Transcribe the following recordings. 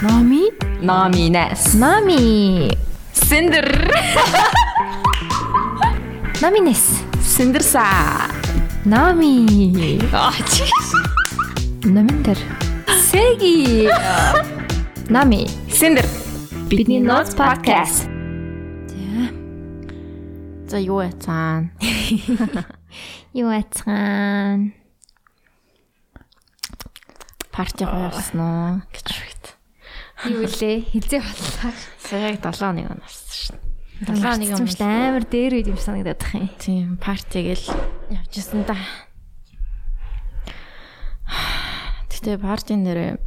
Номи? Номинес. Нами. Синдер. Номинес. Синдерса. Нами. Аа чи. Номиндер. Сэги. Нами. Синдер. Бидний Notes podcast. За юу яцаан? Юу ацхан? Парти гоё болсон уу гэж. Юу лээ? Хизээ боллоо. Саяг 7 хоног шүү дээ. 7 Долоо нэг юм шүү. Амар дээр үед юм санагдаад тах юм. Тийм, партигээл явжсэн да. Гэтэ партийн нэрээ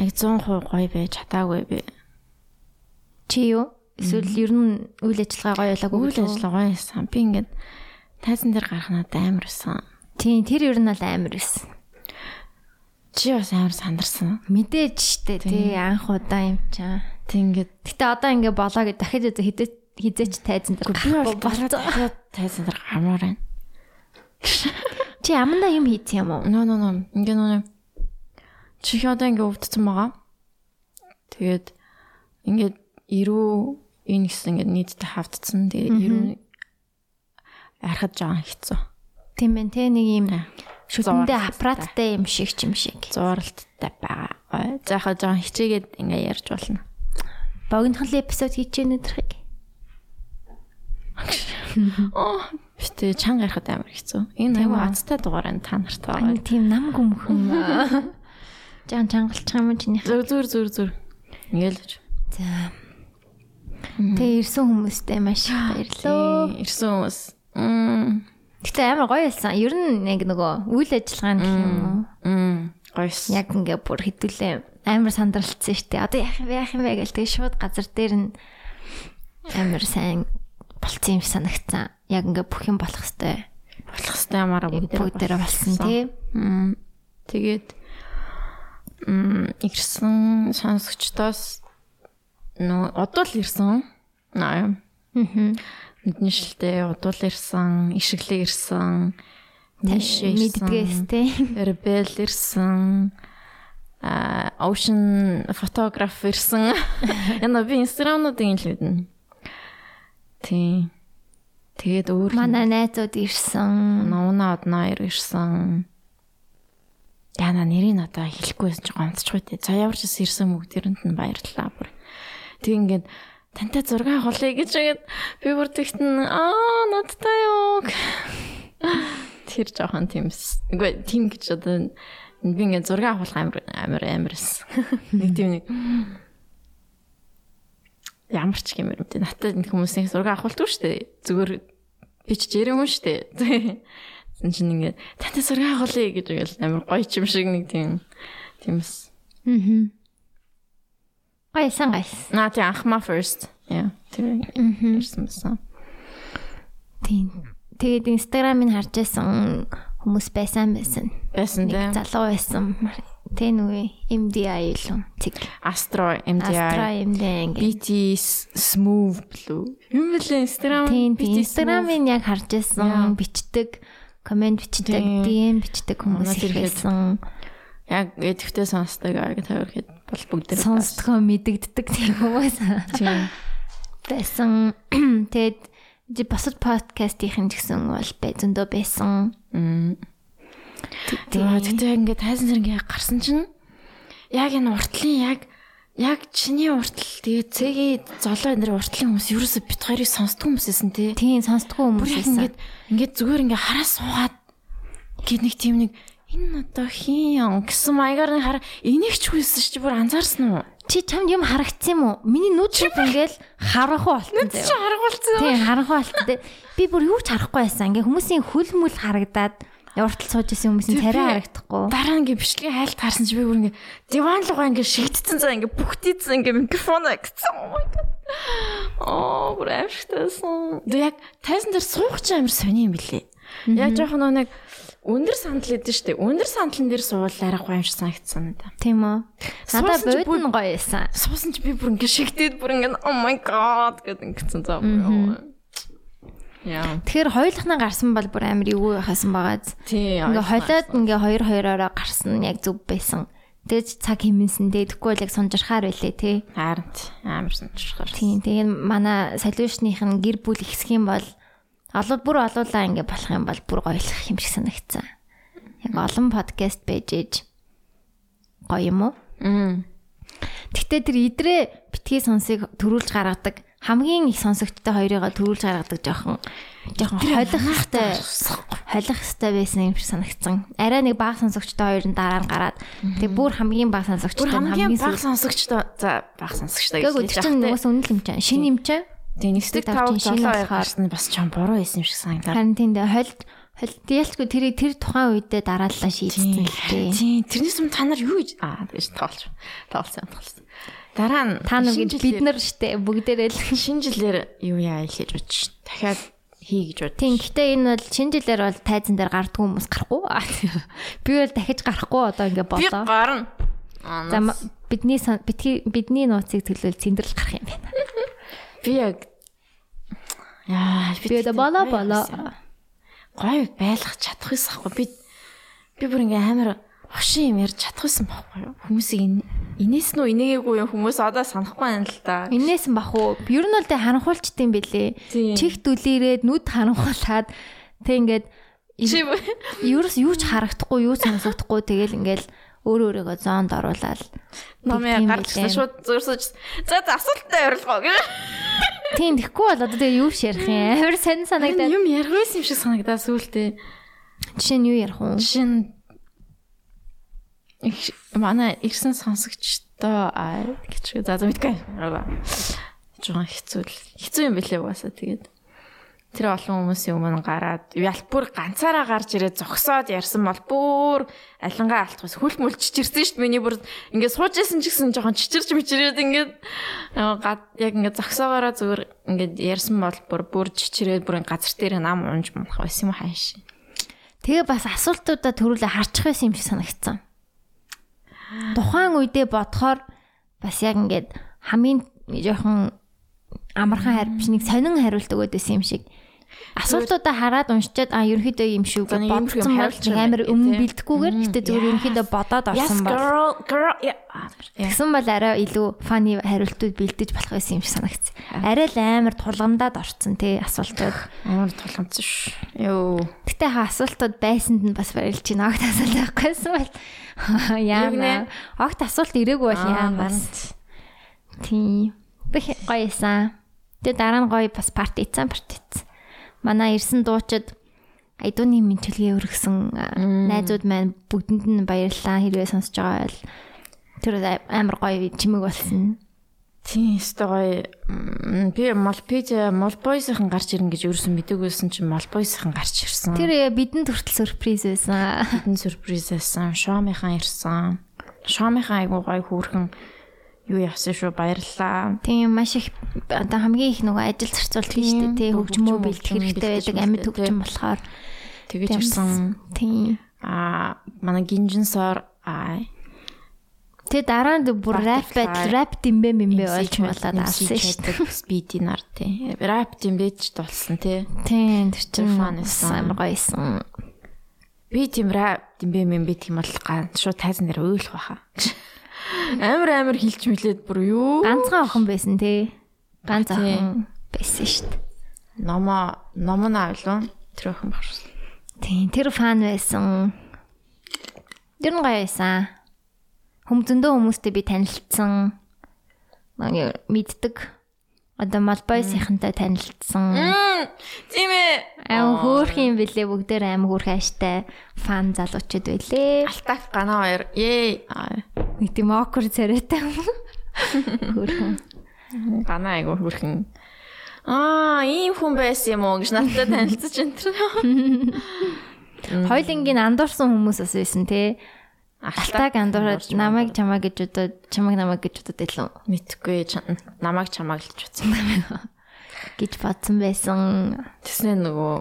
яг 100% гоё байж чадаагүй би. Чи юу? Эсвэл ер нь үйл ажиллагаа гоё болоогүй Үйл ажиллагаа гоё байсан. Би ингээд тайзан дээр гарах надад амар байсан. Тийм, тэр ер нь бол амар байсан. Чи бас амар сандарсан. Мэдээж штэ тий анх удаа юм чаа. Тэг ингээд Гэтэ одоо ингээ болоо гэж дахиж хизээ хизээч тайзан дээр гарахгүй болцоо. тайзан дээр гармаар байна. Чи амандаа юм хийц юм уу? Нөө нөө нөө ингээ нөө чи одоо ингээ өвдсөн байгаа. Тэгээд ингээд ирүү энэ гэсэн ингээ нийтдээ хавдсан. Тэгээд ирүү арахад жаа хэцүү. Тийм байх те нэг юм Тий. Шүтэндээ аппараттай юм шиг ч юм шиг. Зууралттай байгаа. За яхаа жаа хичээгээд ингээ ярьж болно. Богинохын эпизод хийж өнөдрхийг. Оо битээ чанга ярахад амар хэцүү. Энэ аюу азтай дугаар энэ та нартай байгаа. тийм нам гүмхэн. Жан чангалчих юм уу чиний. Зүр зүр зүр зүр. Ингээл л. За. Тэгээ ирсэн хүмүүстээ маш их баярлалаа. Ирсэн хүмүүс. Мм. Гэтэ амар гоё байсан. Ер нь яг нөгөө үйл ажиллагаа нь юм уу? Мм. Гойс. Яг ингээ бүр хитүүлээ амар сандралцсан шүү дээ. Одоо яах бэ яах юм бэ гэл тэгээ шууд газар дээр нь амар сайн болцсон юм санагцсан. Яг ингээ бүх юм болох хэвээр болох хэвээр бүгд бүгдээрээ болсон тий. Мм. Тэгээд мм ирсэн сонсогчдоос нөө одоо л ирсэн. Аа. Аа. Мэднэ шилдэ одоо л ирсэн, ишгэлээ ирсэн. Нэшээ Мэддгээс тий. Ребел ирсэн. А ocean photograph ирсэн. Яна би инстаграмнуудын л мэднэ. Тийм. Тэгээд өөр Манай найзууд ирсэн. Нуна одноо ирсэн. Яна нэрийг одоо хэлэхгүйсэн чи гомдчихгүй те. За ямар ч ирсэн бүгдээрэнд нь баярлалаа бүр. Тэг ингээд тантай зураг авахлаа гэж игээд би бүр тэгтэн аа надтай юу. Тэр жоохон тиймс. Үгүй тийм гэж одоо би ингээд зураг авах амар амар амарс. Нэг тийм нэг ямар ч юм юм те. Надад энэ хүмүүсийн зураг авахулдаг шүү дээ. Зүгээр би ч жирэн хүн шүү дээ. Зэн чинь ингээд тантай зураг авахлаа гэж игээл амар гоё ч юм шиг нэг тийм тиймс. Аа. Гайсан гайс. Наа тий анхма first. Яа. Тэр ирсэн байсан. Тийм. Тэгээд инстаграмыг харж байсан хүмүүс байсан байсан. Байсан дээ. залуу байсан. Тэ нүгэ MDI илүү. Цэг. Astro Астра MDI. MDI ингээ. BT Smooth Blue. Юм бэлээ. Тийм, BT инстаграмыг яг харж байсан. Бичдэг, комент бичдэг. DM бичдэг хүмүүс байсан. Яг эдгтээ сонсдог аа тавирхэд бол бүгд Сонсдгоо мэдэгддэг тийм хүмүүс Тийм. байсан. Тэгээд жи босод подкастын ч гэсэн бол бай зөндөө байсан. Тэгээ ингээд тайзан зэрэг гарсан чинь яг энэ уртлын яг яг чиний уртл тэгээ цэгийн золоо энэ уртлын хүмүүс ерөөсө бит хоёрыг сонсдог хүмүүссэн тий. Тийм сонсдгоо Бүр хүмүүс яг байсан. ингээд ингээд зүгээр ингээд хараа суугаад гээд нэг тийм нэг энэ одоо хин юм гэсэн маягаар нэг хараа энийг ч хүссэн чи бүр анзаарсан уу? Чи чамд юм харагдсан юм уу? Миний нүд шиг ингээл харахгүй болтон Чи заяа. харагуулсан. Тийм харахгүй болтон. тэ. Би бүр юу ч харахгүй байсан. Ингээ хүмүүсийн хөл мүл харагдаад уртал сууж исэн хүмүүсийн царай харагдахгүй. Дараа ингээд бичлэгийн хайлт харсан чи би бүр ингээд диван руугаа ингээд шигдсэн цаа ингээд бүхтийцэн ингээд микрофон агцсан. Оо, бүр амархтайсан. Тэг яг тайзан дээр суух ч амар сони юм билээ. Яг жоохон нэг өндөр сандал идэв штэ. Өндөр сандлан дээр суувал арахгүй юм шиг санагдсан надаа. Тийм үү? Надаа бод нь гоё байсан. Суусан чи би бүр ингээд шигдээд бүр ингээд oh my god гэдэг ингэсэн цаа. Яа. Тэгэхээр хоёулахнаа гарсан бол бүр амар эвгүй байхасан байгаа. Тий. Ингээ хойлоод ингээ хоёр хоёроо гарсан нь яг зүв байсан. Тэгэж цаг хэмнэсэн дээ. Тэгэхгүй бол яг сунжирхаар байлээ тий. Харин ч амар сонирхолтой. Тийм. Тэгээд манай солиушных нь гэр бүл ихсэх юм бол олон бүр олуулаа ингэ болох юм бол бүр гоёлох юм шиг санагдсан. Яг олон подкаст байж ээж гоё юм уу? Мм. Гэтэ тэр идрээ битгий сонсыг төрүүлж гаргадаг хамгийн их сонсогчтой хоёрыгаа төрүүлж гаргадаг жоохон жоохон холих хэвтэй холих хэвтэй байсан юм шиг санагдсан. Арай нэг баг сонсогчтой хоёр нь дараа нь гараад тэг бүр хамгийн баг сонсогчтой хамгийн баг сонсогчтой за баг сонсогчтой гэж өдөр чинь хэлж уус үнэл юм чам. Шинэ юм чам. Тэгээ нэгсдэг Тэгтээ тав тавчийн шинэ болохоор- нь бас ч юм буруу байсан юм шиг санагдаад. Харин тийм дээ холд холд ялчгүй тэр тухайн үедээ дарааллаа шийдсэн л дээ. Тийм. Тэрнээс өмнө та нар юу гэж аа гэж тоолч. Тоолсон тоолсон. Дараа нь Та нар гэж бид нар штэ бүгдээрээ л шинэ жилээр юу яа гэж бодчих. Дахиад хий гэж бод. Тийм гэхдээ энэ бол шинэ жилээр бол тайзан дээр гардгүй хүмүүс гарахгүй. Би бол дахиж гарахгүй одоо ингэ Би болоо. гарна. За бидний бидний нууцыг төлөөл цэндрэл гарах юм байна. би яг яа Би одоо болоо болоо. гой байлгах чадах байсан хгүй би би бүр ингээ амар хошин юм ярьж чадах байсан байхгүй юу хүмүүсийг ин- инээс нь инээгээгүй юм хүмүүс одоо санахгүй байна л да Инээс нь бах уу? Ер нь бол тэ харанхуулчдсан бэлээ. Тийм. Чих дүлээрээд нүд харанхуулаад тэг ингээд чи ерөөс юу ч харагдахгүй, юу сонсогдохгүй тэгэл ингээл өөр өөрийгөө зоонд оруулаад гарч билээ. шууд зурсаж за за асуулттай ярилцгаа гэх Тийм тэгэхгүй бол одоо тэгээ юу ширх юм? Амар сонь санагдаад. юм ярих байсан юм шиг санагдаа сүултээ Жишээ нь юу ярих вэ? жишээ нь их манай ирсэн сонсогчтой аа гэж за за мэдгүй жоохон хэцүү л хэцүү юм бэлээ угаасаа тэгээд тэр олон хүмүүсийн өмнө гараад ялбар ганцаараа гарч ирээд зогсоод ярьсан бол бүр алингаа алтгаас хөл мөлчж ирсэн шүү дээ миний бүр ингээд сууж исэн ч гэсэн жоохон чичирч мичирээд ингээд яг ингээд зогсоогоороо зүгээр ингээд ярьсан бол бүр бүр чичирээд бүр газар дээр нам унж мунах байсан юм хааш Тэгээ бас асуултуудаа төрүүлээ харчих байсан юм шиг санагдсан. Тухайн үедээ бодохоор бас яг ингээд хамгийн жоохон амархан хариу биш нэг сонин хариулт өгöd байсан юм шиг. Асуултуудаа хараад уншичаад а ерөнхийдөө юм шүү гэж бодсон бол амар өмнө тий. бэлдэхгүйгээр гэтээ зүгээр ерөнхийдөө бодоод орсон бол. Тэгсэн бол арай илүү фаны хариултууд бэлдэж болох байсан юм шиг санагдсан. Арай л амар тулгамдаад орцсон тий асуултууд. Амар тулгамдсан ш. Йоо. Гэтэ ха асуултууд байсанд нь бас барилж байна. Огт асуулт байхгүйсэн бол яана. Огт асуулт ирээгүй бол яамаас. Тийм. Бэх гоёсан. Тэгээ дараа нь гоё бас парти ийцэн парти ийцэн. Манай ирсэн дуучид айдууны мэдлэгээ өргөсөн найзууд маань бүгдэнд нь баярлалаа хэрвээ сонсож байгаа бол тэр амар гоё чимэг болсон. Тийм өстой гоё. Би Молпиж Молбойсийн гарч ирнэ гэж ерөөсөн мэдэгүйсэн чинь Молбойсийн гарч ирсэн. Тэр э, бидэнд хүртэл сюрприз байсан. хэдэн сюрприз байсан. Шомынхан ирсэн. Шомынхан айгуу гоё хүүрхэн юу яасан шүү баярлалаа. Тийм маш их одоо хамгийн их нөгөө ажил зарцуулт хийж Тийм, тээ хөгжмөө хөгжим хэрэгтэй байдаг амьд хөгжим болохоор Тэгэж ирсэн. тийм. Аа манай гинжинсоор аа Тэгээ дараа нь бүр Butterfly. байтал рэп димбэ мэмбэ MC болж болоод MC алсан шүү дээ. Speedy нар тий. Rap тийм бэж толсон тий. Тийм тэр чинь fun байсан. амар гоёсэн. Би тийм rap тийм бэ мэм би тийм бол ганц шууд тайзан дээр өөлөх баха. Амар амар хилч мэлээд бүр юу? Ганцхан охин байсан тий. Ганц охин байсан дээ. Номо номон авлаа. Тэр охин багш. Тийм тэр фан байсан. Тэр нь гоё байсан. Хүм зөндөө хүмүүстэй би танилцсан. Нэг мэддэг. Одоо Малбойсийнхантай танилцсан. Тийм ээ. Аим хөөх юм бэлээ бүгдээр аим хөөх ааштай фан залуучууд байлээ. Алтаф гана хоёр. Ээ. Нэг тийм окер царайтай. Хөөхөн. Гана айгу хүрхэн. Аа, ийм хүн байсан юм уу гэж надтай танилцаж энэ тэр. Хойлонгийн андуурсан хүмүүс бас байсан те. Алтаг андуураад намайг чамаа гэж удаад чамайг намайг гэж удаад илүү мэдхгүй намайг чамааг л ч утсан. гэж бодсон байсан. Тэснэ нөгөө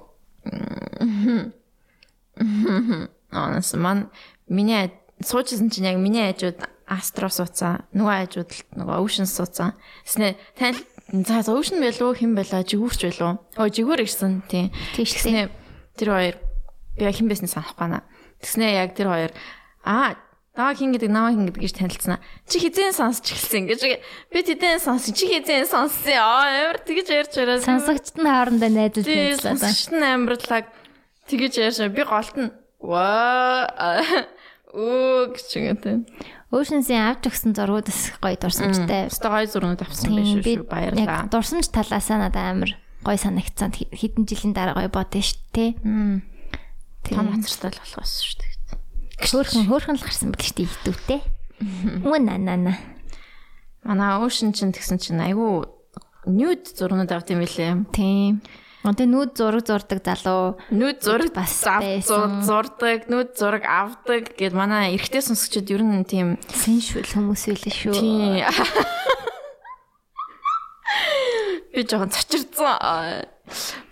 Анас ман миний суучсан чинь яг миний айжууд астро сууцсан. Нөгөө айжууд л нөгөө ocean сууцсан. Тэснэ тань за ocean байлуу хэн байлаа жигүүрч байлуу. Өө жигүүр ирсэн тийм. Тэснэ тэр хоёр би хэн байсан санахгүй байна. Тэснэ яг тэр хоёр аа Наваа хин гэдэг наваа хин гэдэг гэж танилцсанаа. Чи хизээ сонсч эхэлсэн гэж би тэдэн сонсон. Чи хизээ сонссон. Аа амар тэгэж ярьж байгаа. Сонсогчд нь хоорондоо найзалж байлаа. Сонсогчд нь амарлаг тэгэж ярьж би голт нь ваа оо гэж юм. Oceans-ийн авч өгсөн зургууд бас гоё дурсамжтай. Өстой гоё зурнууд авсан байх шүү. Баярлалаа. Дурсамж талаасаа надад амар гоё санагцсан. Хэдэн жилийн дараа гоё бодсон шүү дээ. Том хацартай л болохоос шүү. Хөөхөн хөөхөн л гарсан байл шүү дээ идэвтэй. Мөн нанана. Манай Ocean чинь тэгсэн чинь айгүй nude зурнууд авт юм билээ. Тийм. Одоо нүүд зураг зурдаг залуу нүүд зураг бас зурдаг, нүүд зураг авдаг гэд манай эрэгтэй сонсогчид ер нь тийм сеншүүл хүмүүс байлээ шүү. Тийм. Би жоохон цочирдсан.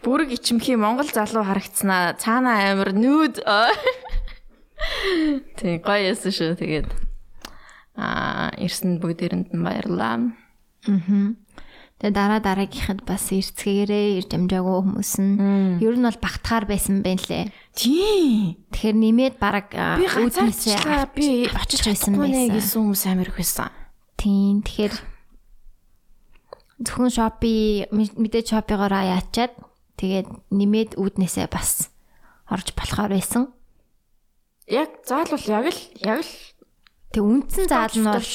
Бүрэг ичимхий Монгол залуу харагдсанаа цаана амир нүүд. Тийм гоё яасан шүү. Тэгээд аа ирсэн бүгдээрэнд нь баярлаа. Аа. Тэгээ дараа дараагийнхад бас эрцгээрээ ирж амжаагүй хүмүүс нь ер нь бол багтахаар байсан байх лээ. Тийм. Тэгэхээр нэмээд баг үүднээсээ би очиж байсан байсан гэсэн хүмүүс амар их байсан. Тийм. Тэгэхээр зөвхөн шопи мэдээж шопигоороо яачаад тэгээд нэмээд үүднээсээ бас орж болохоор байсан. Яг заалвал яг л яг л Тэг үндсэн заал нь бол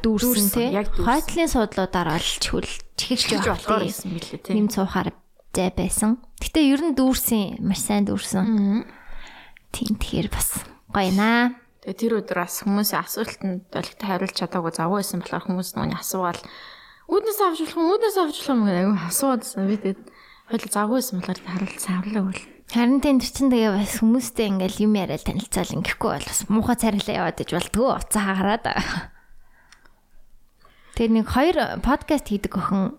дүүрсэн тий. Хойтлын суудлуудаар олж хөл чихэж болохоор байсан билээ тий. Нэм цуухаар зай байсан. Гэтэ ер нь дүүрсэн, маш сайн дүүрсэн. Тийм тэгэхээр бас гоё наа. Тэгээ тэр өдөр бас хүмүүсийн асуултанд олигтой хариулж чадаагүй завгүй байсан болохоор хүмүүс нүуний асуугаал үүднээс авч болох юм, үүднээс авч болох юм гэдэг аюу асууадсан. Би тэгээд хойл завгүй байсан болохоор хариулт савлаа үл. Харин тэнд чинь тэгээ бас хүмүүстэй ингээл юм яриад танилцаал ингэхгүй бол бас муухай царилаа яваад иж болтгоо уцаа хараад. Тэгээ нэг хоёр подкаст хийдэг охин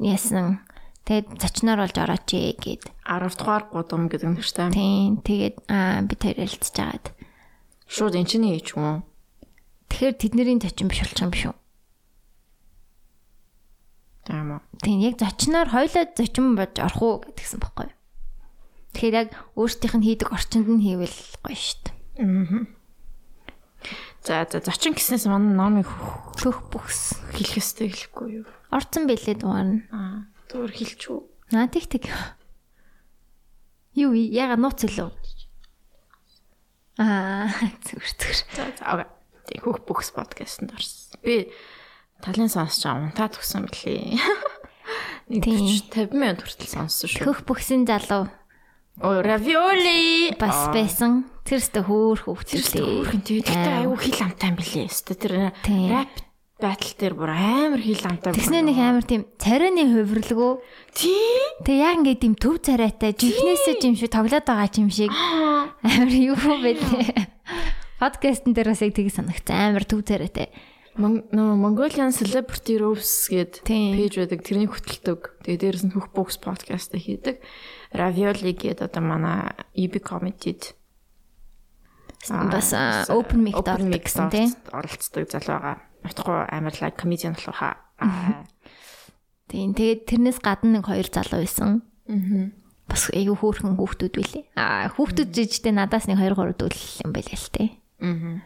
яасан. Тэгээд зочноор болж орооч ээ гэд 10 дугаар гудам гэдэг дээ. Тийм. Тэгээд аа бид хоёр ярилцж агаад. Шууд эн чинь ээж юм? Тэгэхээр тэдний зочин биш болчих юм биш үү? Тийм үү. Тийм яг зочноор хоёлоо зочин болж орох уу гэдгсэн баггүй юу? Тэгэхээр яг өөрсдийнх нь хийдэг орчинд нь хийвэл гоё шүү дээ. Аа. За за зочин гэснээс манай номыг хөх бүхс хэлэх ёстой хэлэхгүй юу? Орцсон бэлээ дугаар нь. Аа. Зүгээр хэлчихв. Наа тэг тэг. Юу яга нууц илүү. Аа зүгээр зүгээр. За за ага. Тэг хөх бүхс подкастэнд орсон. Би талын сонсож байгаа унтаад өгсөн бэлээ. Нэг 50 минут хүртэл сонссон шүү. Хөх бүхсийн залуу Оо равиоли бас байсан. Тэр өстө хөөх хөвчлээ. Хөөхөн тэгээд аюу хил амтай юм билээ. Өстө тэр rap battle дээр бүр амар хил амтай. Тэгснэ нэг амар тийм царайны хувирлгөө. Тий. Тэг яг ингээд тийм төв царайтай жихнээсээ юм шиг тоглоод байгаа юм шиг амар юу бэлээ. Подкастн дээр бас яг тийг санагцсан амар төв царайтай. Нөө Mongolian Celebrity Roast гэдэг пэйж байдаг. Тэрний хөтэлдэг. Тэгээ дээрэс нь хөх бокс подкаст хийдэг. Ravioli гэдэг одоо манай EB Comedy-д бас open mic гэсэн тийм оролцдог залуу байгаа. Утгагүй амар лайк comedian болох хаа. Тийм тэгээд тэрнээс гадна нэг хоёр залуу байсан. Аа. Бас айгүй хөөрхөн хүүхдүүд билээ. Аа хүүхдүүд жижигтэй надаас нэг 2 3 дүүл юм байлээ л тээ. Аа.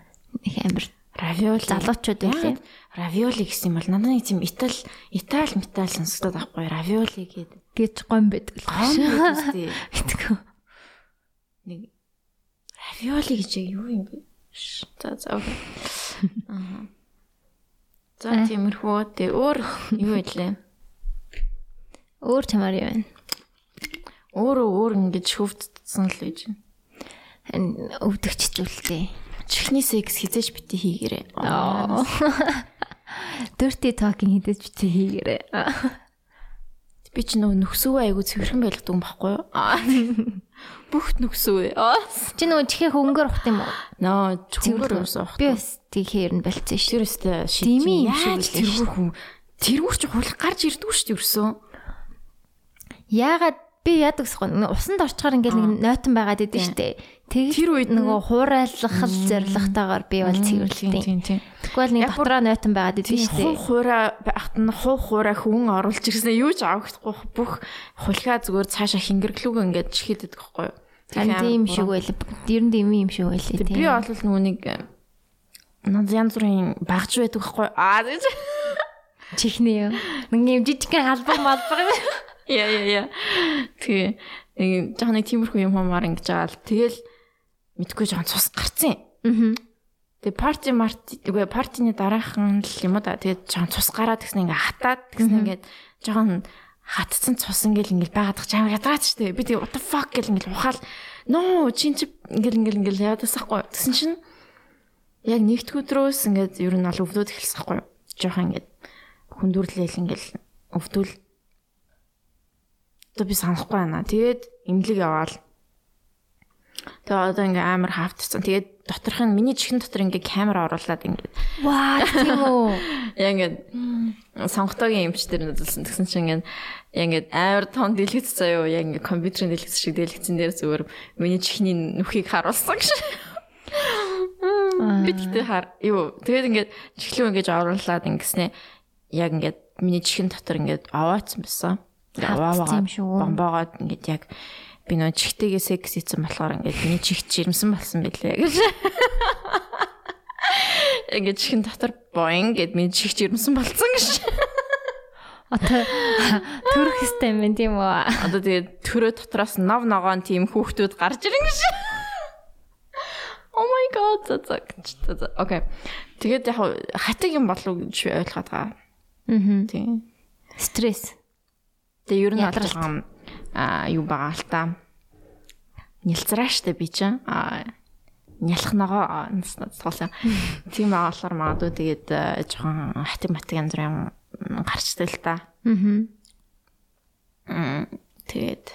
Их амар равиоли залуучууд байлээ. Равиоли гэсэн юм бол надад нэг тийм итал итал метал сонсогдоод байхгүй равиоли гэдэг гэж гом байдаг л байна. Гэтгүү. Нэг равиоли гэж юу юм бэ? За за. Аа. За тиймэрхүү тий өөр юу хэлээ? Өөр чамаар юу вэ? Өөрөө өөр ингэж хөвдсөн л гэж. Өвдөгч зүйлтэй. Чихний секс хизээж бити хийгээрэй. Dirty talking хизээж бити хийгээрэй. Би ч нөгөө нөхсөө айгу цэвэрхэн байлгадаг юм баггүй юу? Бүх нөхсөө. Чи нөгөө чихээ хөнгөр ухт юм уу? Нөө хөнгөр уусах. Би бас тийхээр нь болцсон шүү. Тэр өстэй шийдэмий юм шиг үлээ. Тэргүүр хүн тэргүүр ч хулах гарч ирдүү шүү дээ ерөөсөө. Яагаад би яадаг гэсэн усанд орчхоор ингээл нэг нойтон байгаад идэв штэ. Тэг тэр үед нөгөө хуурайлах зоригтойгоор би бол цэвэрлэв. Тэгвэл нэг дотроо нойтон байгаад идэв штэ. Хуу хуурай байхад нь хуу хуурай хүн оруулж ирсэн юу ч авахдахгүй бүх хулхаа зүгээр цаашаа хингэрлүүг ингээд чихэдэд байхгүй юу. Харин тийм шиг байл. Ер нь тийм юм шиг байл тийм. Би бол нөгөө нэг над янз бүрийн багж байдаг байхгүй аа гэж чихний юу? Нэг юм жижигхэн халбар малбар юм. Яа яа яа. Тэгээ нэг жоохон тиймэрхүү юм хамаар ингэж л. Тэгэл мэдгүй жоохон цус гарцсан аа Тэгээ парти марти үгүй партины дараахан л юм да. Тэгээд жоохон цус гараад гэсэн ингээ хатаад гэсэн ингээд жоохон хатцсан цус ингээл ингээл байгаад тах чам ядраач штэ. Би тэгээ what the fuck гэл ингээл ухаал ноо чин чи ингээл ингээл ингээл яадасахгүй. Тэгсэн чинь яг нэгд өдрөөс ингээд ер нь ол өвдөөд эхэлсэхгүй. Жоохон ингээд хүндүрлээл ингээл өвдөл. Одоо би санахгүй байна. Тэгээд имлэг яваал Тэгээ одоо ингээ амар хавтцсан. Тэгээд доторх нь миний чихэн дотор ингээ камера оруулаад ингээ. Ваа тийм үү. Яа ингээ сонготоогийн эмч дээр нэзэлсэн. Тэгсэн чинь ингээ ингээ амар тон дэлгэц заяо. Яа ингээ компьютерийн дэлгэц шиг дэлгэцэн дээр зүгээр миний чихний нүхийг харуулсан гэж. Би тэгтээ хар. Юу тэгээд ингээ чихлүү ингээ оруулаад ингэснэ. Яг ингээ миний чихэн дотор ингээ аваацсан байсан. Аваа бомбоогоод ингээ яг би нөө чихтэйгээ секс хийсэн болохоор ингээд миний чих жирэмсэн болсон байлээ гэж. Ингээд чихэн дотор боин гэд миний чих жирэмсэн болсон гэж. Одоо төрөх хэстэй юм тийм үү? Одоо тэгээд төрөө дотроос нов ногоон тийм хүүхдүүд гарч ирэн гэж. Oh my god. Окей. Тэгээд яг хатаг юм болов уу гэж ойлгоод байгаа. Аа. Тийм. Стресс. Тэгээ ер нь алгалгаан а юу байгаа л та. Нялцраа штэ би чинь. А нялх ногоо цоолсон. Тийм агаалаар магадгүй тэгээд жоохон хатиг матик янз бүрийн гарчтай л та. Аа. Тэгээд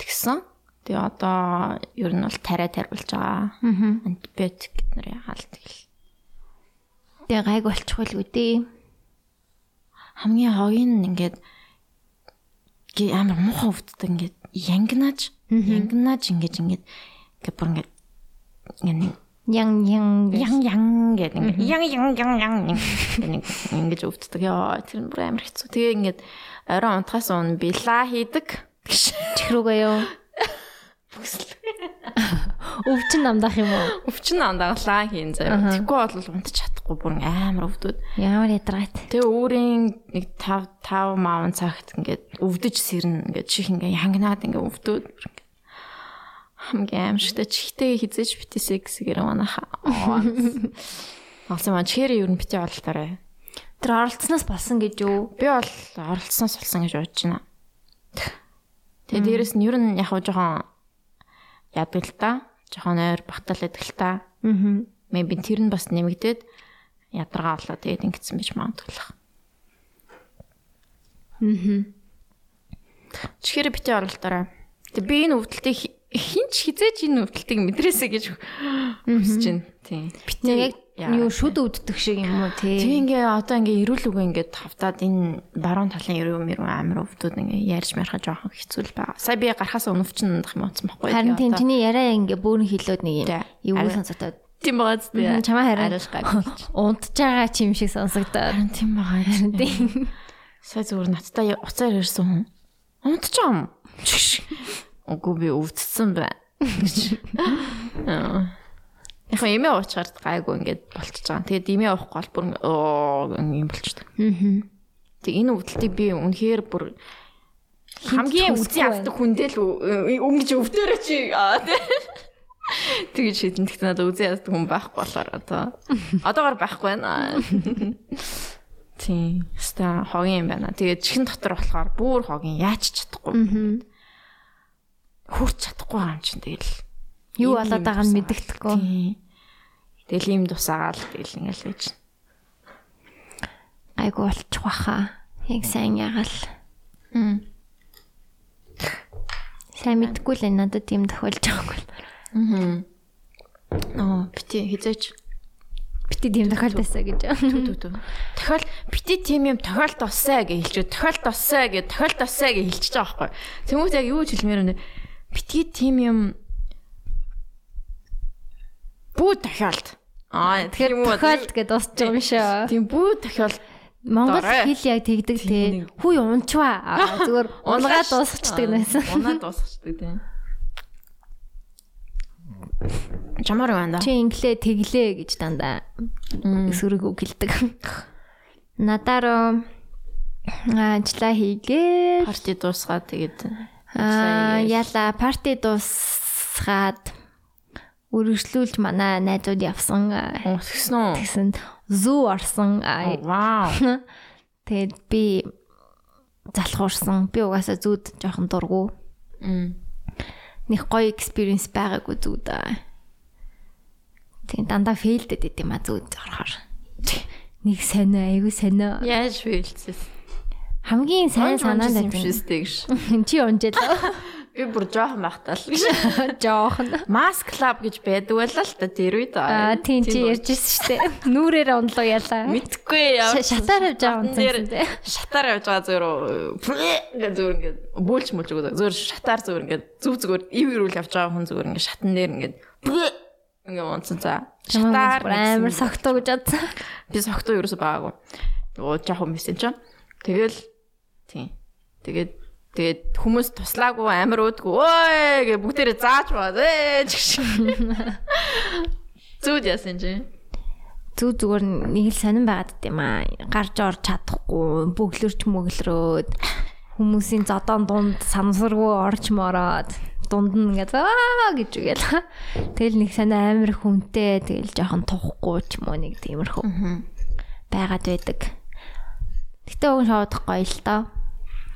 тэгсэн. Тэгээ одоо ер нь бол тариа тарбилж байгаа. Антибиотик гэднэр ягаал тэгэл. Тэгээ гайг болчихвол үдээ. Хамгийн хогийн ингээд амар муухай өвддөг ингээд янгнаж янгнаж ингэж ингэж ингээд бүр ингээд ингээд ян ян ян ян гэдэг ингээд ян ян ян ян ингэж өвддөг. Ёо тэр бүр амар хэцүү. Тэгээ ингээд орой унтахаас өмнө била хийдэг. Чихрүүгээ юу Өвчин намдах юм уу? Өвчин намдаглаа хийн заяа. Тэггүй бол унтчих чадахгүй бүр амар өвдөд. Ямар ядаргаат. Тэгээ өөрийн нэг 5 5 маавн цагт ингээд өвдөж сэрнэ ингээд чих ингээд янгнаад ингээд өвдөд. Хамгийн аимшигтай чихтэй хизээж бити сексгээр манайха. Алсан маань чихэр ер нь бити ололтаарай. Тэр оролцсноос болсон гэж юу? Би бол оролцсноос болсон гэж бодож байна. Тэгээ дээрэс нь ер нь яг жоохон яадаг л та. Жохон ойр багтаал байдаг л та. Аа. Maybe тэр нь бас нэмэгдээд ядаргаа болоо тэгээд ингэсэн байж магадгүй. Аа. Чихэр битээ оролдоорой. Тэг би энэ өвдөлтийг хинч хизээж энэ өвдөлтийг мэдрээсэ гэж хүсэж байна. Тийм. Битээ яг юу шүд өвддөг шиг юм уу тий. Тэг ингээ одоо ингээ эрүүл үгүй ингээ тавтаад энэ баруун талын эрүүл мэрүүн амар өвдүүд ингээ ярьж мархаж жоохон хэцүү л байгаа. Сая би гарахаас өнөв чинь нандах юм утсан байхгүй. Харин тийм чиний яриа ингээ бөөрн хилээд нэг юм юу сонсогдоод тийм байгаа зү. Чамаа харин унтж байгаа чим шиг сонсогдоод. Тийм байгаа. Тийм. Сая зүгээр надтай уцаар ирсэн хүн. Унтж байгаа юм. Үгүй би өвдсөн бай. Аа Яг нь эмээ уучаар гайгүй ингээд болчихж байгаа. Тэгээд эмээ уухгүй бол бүр юм болчихдог. Аа. Тэг энэ өвдөлтийг би үнэхээр бүр хамгийн үзий авдаг хүндээ л өнгөж өвдөрөө чи тэгж шийдэн тэгт надад үзий авдаг хүн байхгүй болоор одоо одоогор байхгүй байна. Тийм. Ста хогийн юм байна. Тэгээд чихэн дотор болохоор бүр хогийн яаж чадахгүй. Хурц чадахгүй юм чинь тэгэл юу болоод байгааг нь мэддэхгүй. Тэгэл ийм тусаагаал тэгэл ингээл байж. Айгу болчих واخа. Яг сайн ягаал. Хм. Сайн мэдгүй л энэ надад тийм тохиолж байгаагүй. Аа. Оо, бити хизээч бити тийм тохиолдосоо гэж. Тохиол бити тийм юм тохиолдосоо гэж хэлчихв. Тохиолдосоо гэж тохиолдосоо гэж хэлчихэж байгаа байхгүй. Тэмүүс яг юу ч хэлмээр өнө. Битгий тийм юм бүү тохиолд. Аа тэгэхээр тохиолд гэдээ дуусч байгаа юм шүү. Тийм бүү тохиолд Монгол хэл яг тэгдэг те. Хүй унчваа. Зүгээр унгаа дуусчихдаг байсан. Унаа дуусчихдаг тийм. Чамаар юу анда? Чи инглээ тэглээ гэж дандаа эсрэг үг хэлдэг. Надаар ажлаа хийгээд Парти дуусгаад тэгээд аа яла парти дуусгаад үргэлжлүүлж манай найзууд явсан. Тэгсэн үү? Тэгсэн зүү орсон. Вау. Тэгээд би залхуурсан. Би угаасаа зүүд жоохон дургу. Них гоё experience байгаагүй зүүд. Тэгээд дандаа фейлдэд байт юм а зүүд орохоор. Нэг сонио, айгүй сонио. Яаж фейлцсэн? Хамгийн сайн санаанд юм шээстэй гэж. Чи унжаал. Би бүр жоохон байхтаа л гэж. Жоохон. Mask Club гэж байдаг байлаа л та тэр үед. Аа тийм чи ярьжсэн шүү дээ. Нүрээр онлоо ялаа. Мэдхгүй яа. Шатаар явж байгаа унцсан дээ. Шатаар явж байгаа зөөр ингээ зөөр ингээ бөөлч мөлж өгөө. Зөөр шатаар зөөр ингээ зүв зүгээр ив ирүүл явж байгаа хүн зөөр ингээ шатан дээр ингээ ингээ унцсан за. Шатаар амар согтоо гэж бодсон. Би согтоо ерөөсө байгаагүй. Оо жоохон мессеж чинь. Тэгэл тийм. Тэгээд Тэгээд хүмүүс туслаагүй амар уудгүй. Ой гэ бүгдээрээ зааж баа. Ээ чигш. Зүуд яасан чи? Зүг зүгээр нэг л сонирн байгаад дим аа. Гарч орж чадахгүй, бөглөрч мөглөрөөд хүмүүсийн зодон дунд санамсаргүй орж мороод дунд нь ингээд аа гэж үгээл. Тэгэл нэг санаа амар хүнтэй тэгэл жоохон тухгүй ч юм уу нэг тиймэрхүү. байгаад байдаг. Гэтэ уг шоудах гоё л доо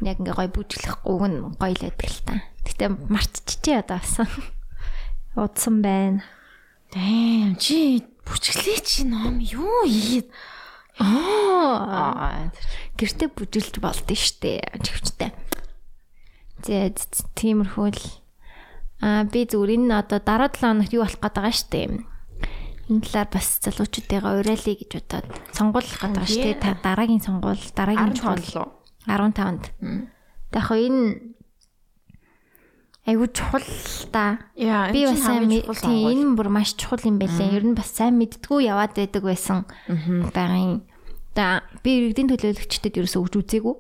яг ингээ гой бүжиглэх уг нь гоё л байдаг л та. Гэтэ мартчихжээ одоо асан. Удсан байна. Дэм чи бүжиглээ чи ном юу ийгээд Аа гэртээ бүжиглж болдсон штэ. Живчтэй. Зэ тиймэрхүү л аа би зүгээр энэ одоо дараа 7 хоногт юу болох гээд байгаа штэ. Энэ талаар бас залуучуудыгаа уриалъя гэж бодоод сонгуулах гээд байгаа штэ. Дараагийн сонгуул, дараагийн чухал 15-нд. Яг хоо энэ айгуу чухал та. Би бас сайн тийм энэ бүр маш чухал юм байлаа. Ер нь бас сайн мэддгүү яваад байдаг байсан байгаин. За би иргэдийн төлөөлөгчдөд ерөөсөө өгч үзээгүй.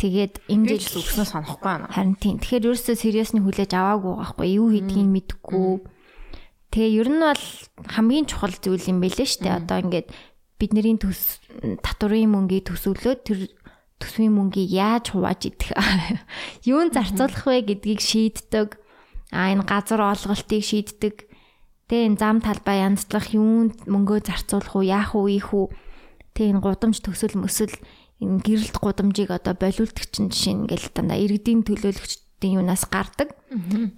Тэгээд энэ жил өгснөө санахгүй байна. Харин тийм. Тэгэхээр ерөөсөө сериусны хүлээж аваагүй байхгүй юу хийдгийг мэдгүй. Тэгээ ер нь бол хамгийн чухал зүйл юм байлээ шүү дээ. Одоо ингээд бидний төс татврын мөнгийг төсөөлөөд тэр төсвийн мөнгийг яаж хувааж идэх юун зарцуулах вэ гэдгийг шийддэг. А энэ газар олголтыг шийддэг. Тэгээ энэ зам талбай янзлах юунд мөнгөө зарцуулах уу, яах уу, ийх үү. Тэгээ энэ гудамж төсөл мөсөл энэ гэрэлт гудамжийг одоо болиулдаг чинь жишээ ингээл дандаа иргэдийн төлөөлөгчдийн юунаас гардаг.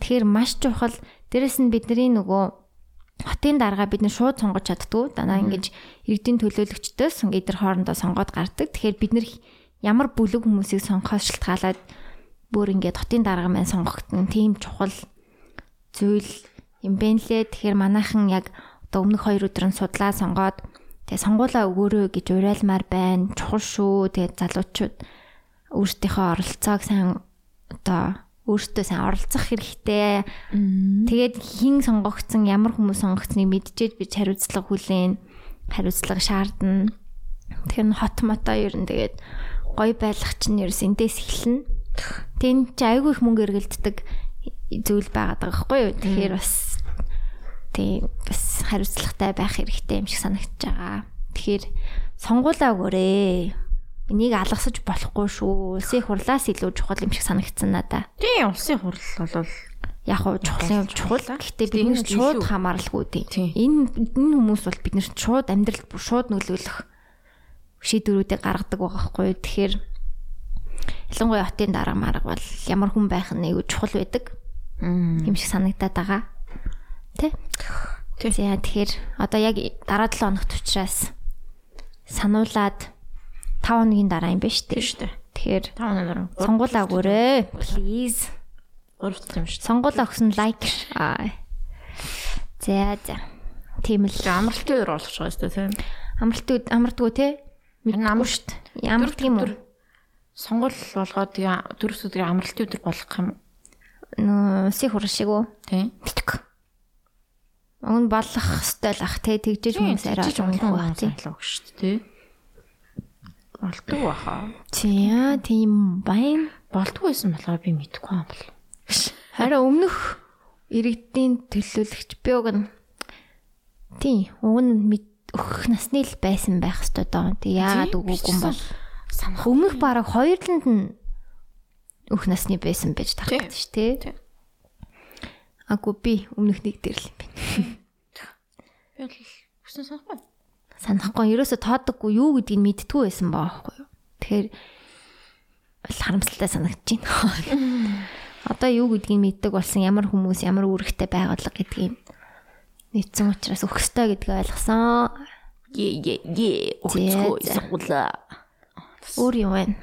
Тэгэхээр маш чухал. Дээрэс нь бидний нөгөө хотын дарга бид нэр шууд сонгож чаддгүй. Дандаа ингэж иргэдийн төлөөлөгчдөөс ингээд тэр хоорондоо сонгоод гардаг. Тэгэхээр бид нэр ямар бүлэг хүмүүсийг сонгохоос шалтгаалаад бүр ингээд хотын дарга маань сонгогдсон тийм чухал зүйл юм бэ лээ. Тэгэхээр манайхан яг одоо өмнөх 2 өдрөн судлаа сонгоод тэгээ сонгуулаа өгөөрэй гэж уриалмаар байна. Чухал шүү. Тэгээ залуучууд өөрсдийнхөө оролцоог сайн одоо өөртөө сайн оролцох хэрэгтэй. Тэгээд хин сонгогдсон ямар хүмүүс сонгогдсныг мэдчихэж би хариуцлага хүлээн. Хариуцлага шаардна. Тэгэхээр хот мото ер нь тэгээд гоё байлгах чинь ерөөс эндээс эхэлнэ. Тэнд чи айгүй их мөнгө эргэлддэг зүйл байгаад байгаа байхгүй юу? Тэгэхээр бас тийм бас хариуцлагатай байх хэрэгтэй юм шиг санагдаж байгаа. Тэгэхээр сонгуулаа өгөөрэй. Энийг алгасаж болохгүй шүү. Улсын хурлаас илүү чухал юм шиг санагдсан надаа. Тийм улсын хурл бол яг уу чухал юм чухал. Гэхдээ бид нэр шууд хамааралгүй тийм. Энэ энэ хүмүүс бол бид нэр шууд амьдралд шууд нөлөөлөх шийдвэрүүдийг гаргадаг байгаа хгүй. Тэгэхээр ялангуяа хотын дарга марга бол ямар хүн байх нь аюу чухал байдаг. юм шиг санагдаад байгаа. Тэ? Тэгэхээр одоо яг дараа 7 хоногт учраас сануулад 5 хоногийн дараа юм байна шүү дээ. Шүү дээ. Тэгэхээр 5 хоногийн дараа сонгуулаа өгөөрэй. Please. Урт юм шүү. Сонгуулаа өгсөн лайк. Аа. За за. Тийм л амралтын өөр болох байгаа шүү дээ, тийм. Амралтын амралтгүй те. Амар дээ. Ямар тийм үү? Сонгол болгоод дөрөв өдрийн амралтын өдөр болох юм. Нөө си хурш шиг үү? Тийм. Битг. Өн болох хэвээр л ах те тэгжээж хүмүүс арай олон байх тийм л өгч шүү дээ. Болдог баха. Тийм тийм байна. Болдгоо байсан болохоор би мэдэхгүй юм бол. Харин өмнөх иргэдийн төлөөлөгч би уг нь тий уг нь өгөх насны л байсан байх хэвээр доо. Тэг яагаад өгөөгүй юм бол санах өмнөх бараг хоёрланд нь өөх насны байсан байж тарах гэж тий. Агуу би өмнөх нэг дээр л юм байна. Би бол хүсэн санахгүй. Санахгүй. Ерөөсө тоодоггүй юу гэдгийг мэдтгүй байсан баахгүй юу. Тэгэхээр харамсалтай санагдаж байна. Одоо юу гэдгийг мэддэг болсон ямар хүмүүс ямар үүрэгтэй байгууллага гэдгийг нийцсэн учраас өгөхстой гэдгийг ойлгосон. Е е е өгөхгүй сургуулаа. Өөр юм байна.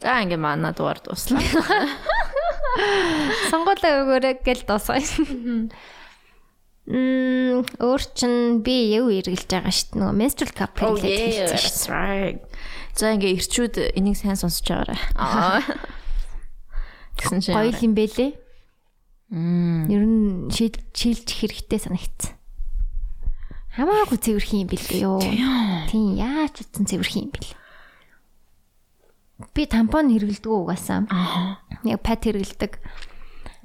За ингээ манай дугаар дуслаа. Сонгуулаа өгөөрэй гэл дуусгая. Мм өөр чин би яв эргэлж байгаа шүү дээ. Нөгөө menstrual cup хэлээд хэлсэн шүү. За ингээ ирчүүд энийг сайн сонсож байгаарай. Аа. Тэгсэн чинь гоё юм бэлээ. Ер нь шилж хэрэгтэй санагдсан. Хамаагүй цэвэрхэн юм бэлээ ёо. Тийм яаж утсан цэвэрхэн юм бэл. Би тампон хэрэгэлдэг угаасаа. Аа. Яг пад хэрэгэлдэг.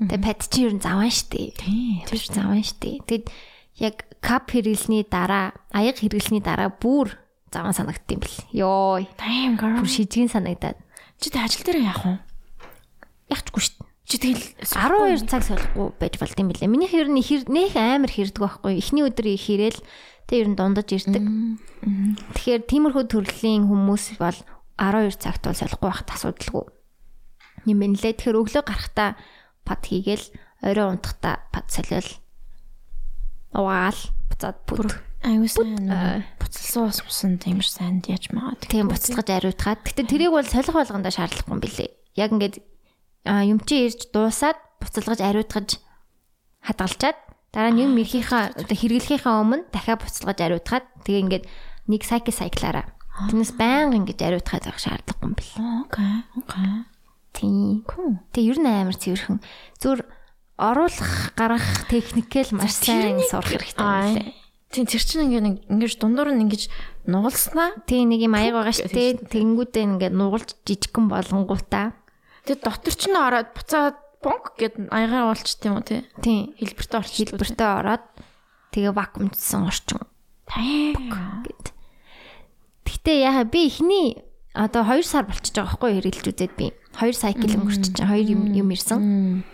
Тэгээ пад чи ер нь заван штэ. Тийм. Тэр заван штэ. Тэгэд яг кап хэрэглэсний дараа, аяг хэрэглэсний дараа бүр заван санагдсан юм бэл. Йоо. Damn girl. Бүр шижгэн санагдаад. Чи тэ ажил дээр яах вэ? Яхчихгүй штэ. Чи тэгэл 12 цаг солихгүй байж болд юм билээ. Миний хэр нэх амар хэрдэг байхгүй. Эхний өдөр их хийрээл тэг ер нь дундаж ирдэг. Тэгэхээр тиймэрхүү төрлийн хүмүүс бол 12 цагт бол солихгүй байхад асуудалгүй. Юм байна лээ. Тэгэхээр өглөө гарахтаа пад хийгээл орой унтахта пад солиол угаал буцаад бүр аюу сайн буцалсан ус мусан тиймэр сайн яаж магаад тийм буцалгаж ариутгаад гэтээ тэрийг бол солих болгондоо шаардлагагүй юм билэ яг ингээд юм чи ирж дуусаад буцалгаж ариутгаж хадгалчаад дараа нь юм эрхийнхаа хэрэглэхийнхаа өмнө дахиад буцалгаж ариутгаад тэгээ ингээд нэг сайкл сайклаараа Тэрнээс байнга ингэж ариутгаад байх шаардлагагүй юм бэл. Окей. Окей. Тийм. Тэгээ ер нь амар цэвэрхэн. Зүр оруулах гарах техникэл маш сайн сурах хэрэгтэй юм лээ. Тийм тэр чинь ингээ нэг ингэж дундуур нь ингэж нугалснаа. Тийм нэг юм аяг байгаа шүү дээ. Тэнгүүдээ ингээ нугалж жижигхэн болонгуудаа. Тэгээ дотор чинь ороод буцаад бонк гэд аягаа уулчт юм уу тий. Тийм. Хэлбэртээ орчих. Хэлбэртээ ороод тэгээ вакуумдсан орчин. Тийм. гэд. Гэтэ яхаа би ихний одоо 2 сар болчихж байгаа байхгүй хэрэглэж үзээд би. 2 сайкл өнгөрч чинь 2 юм юм ирсэн.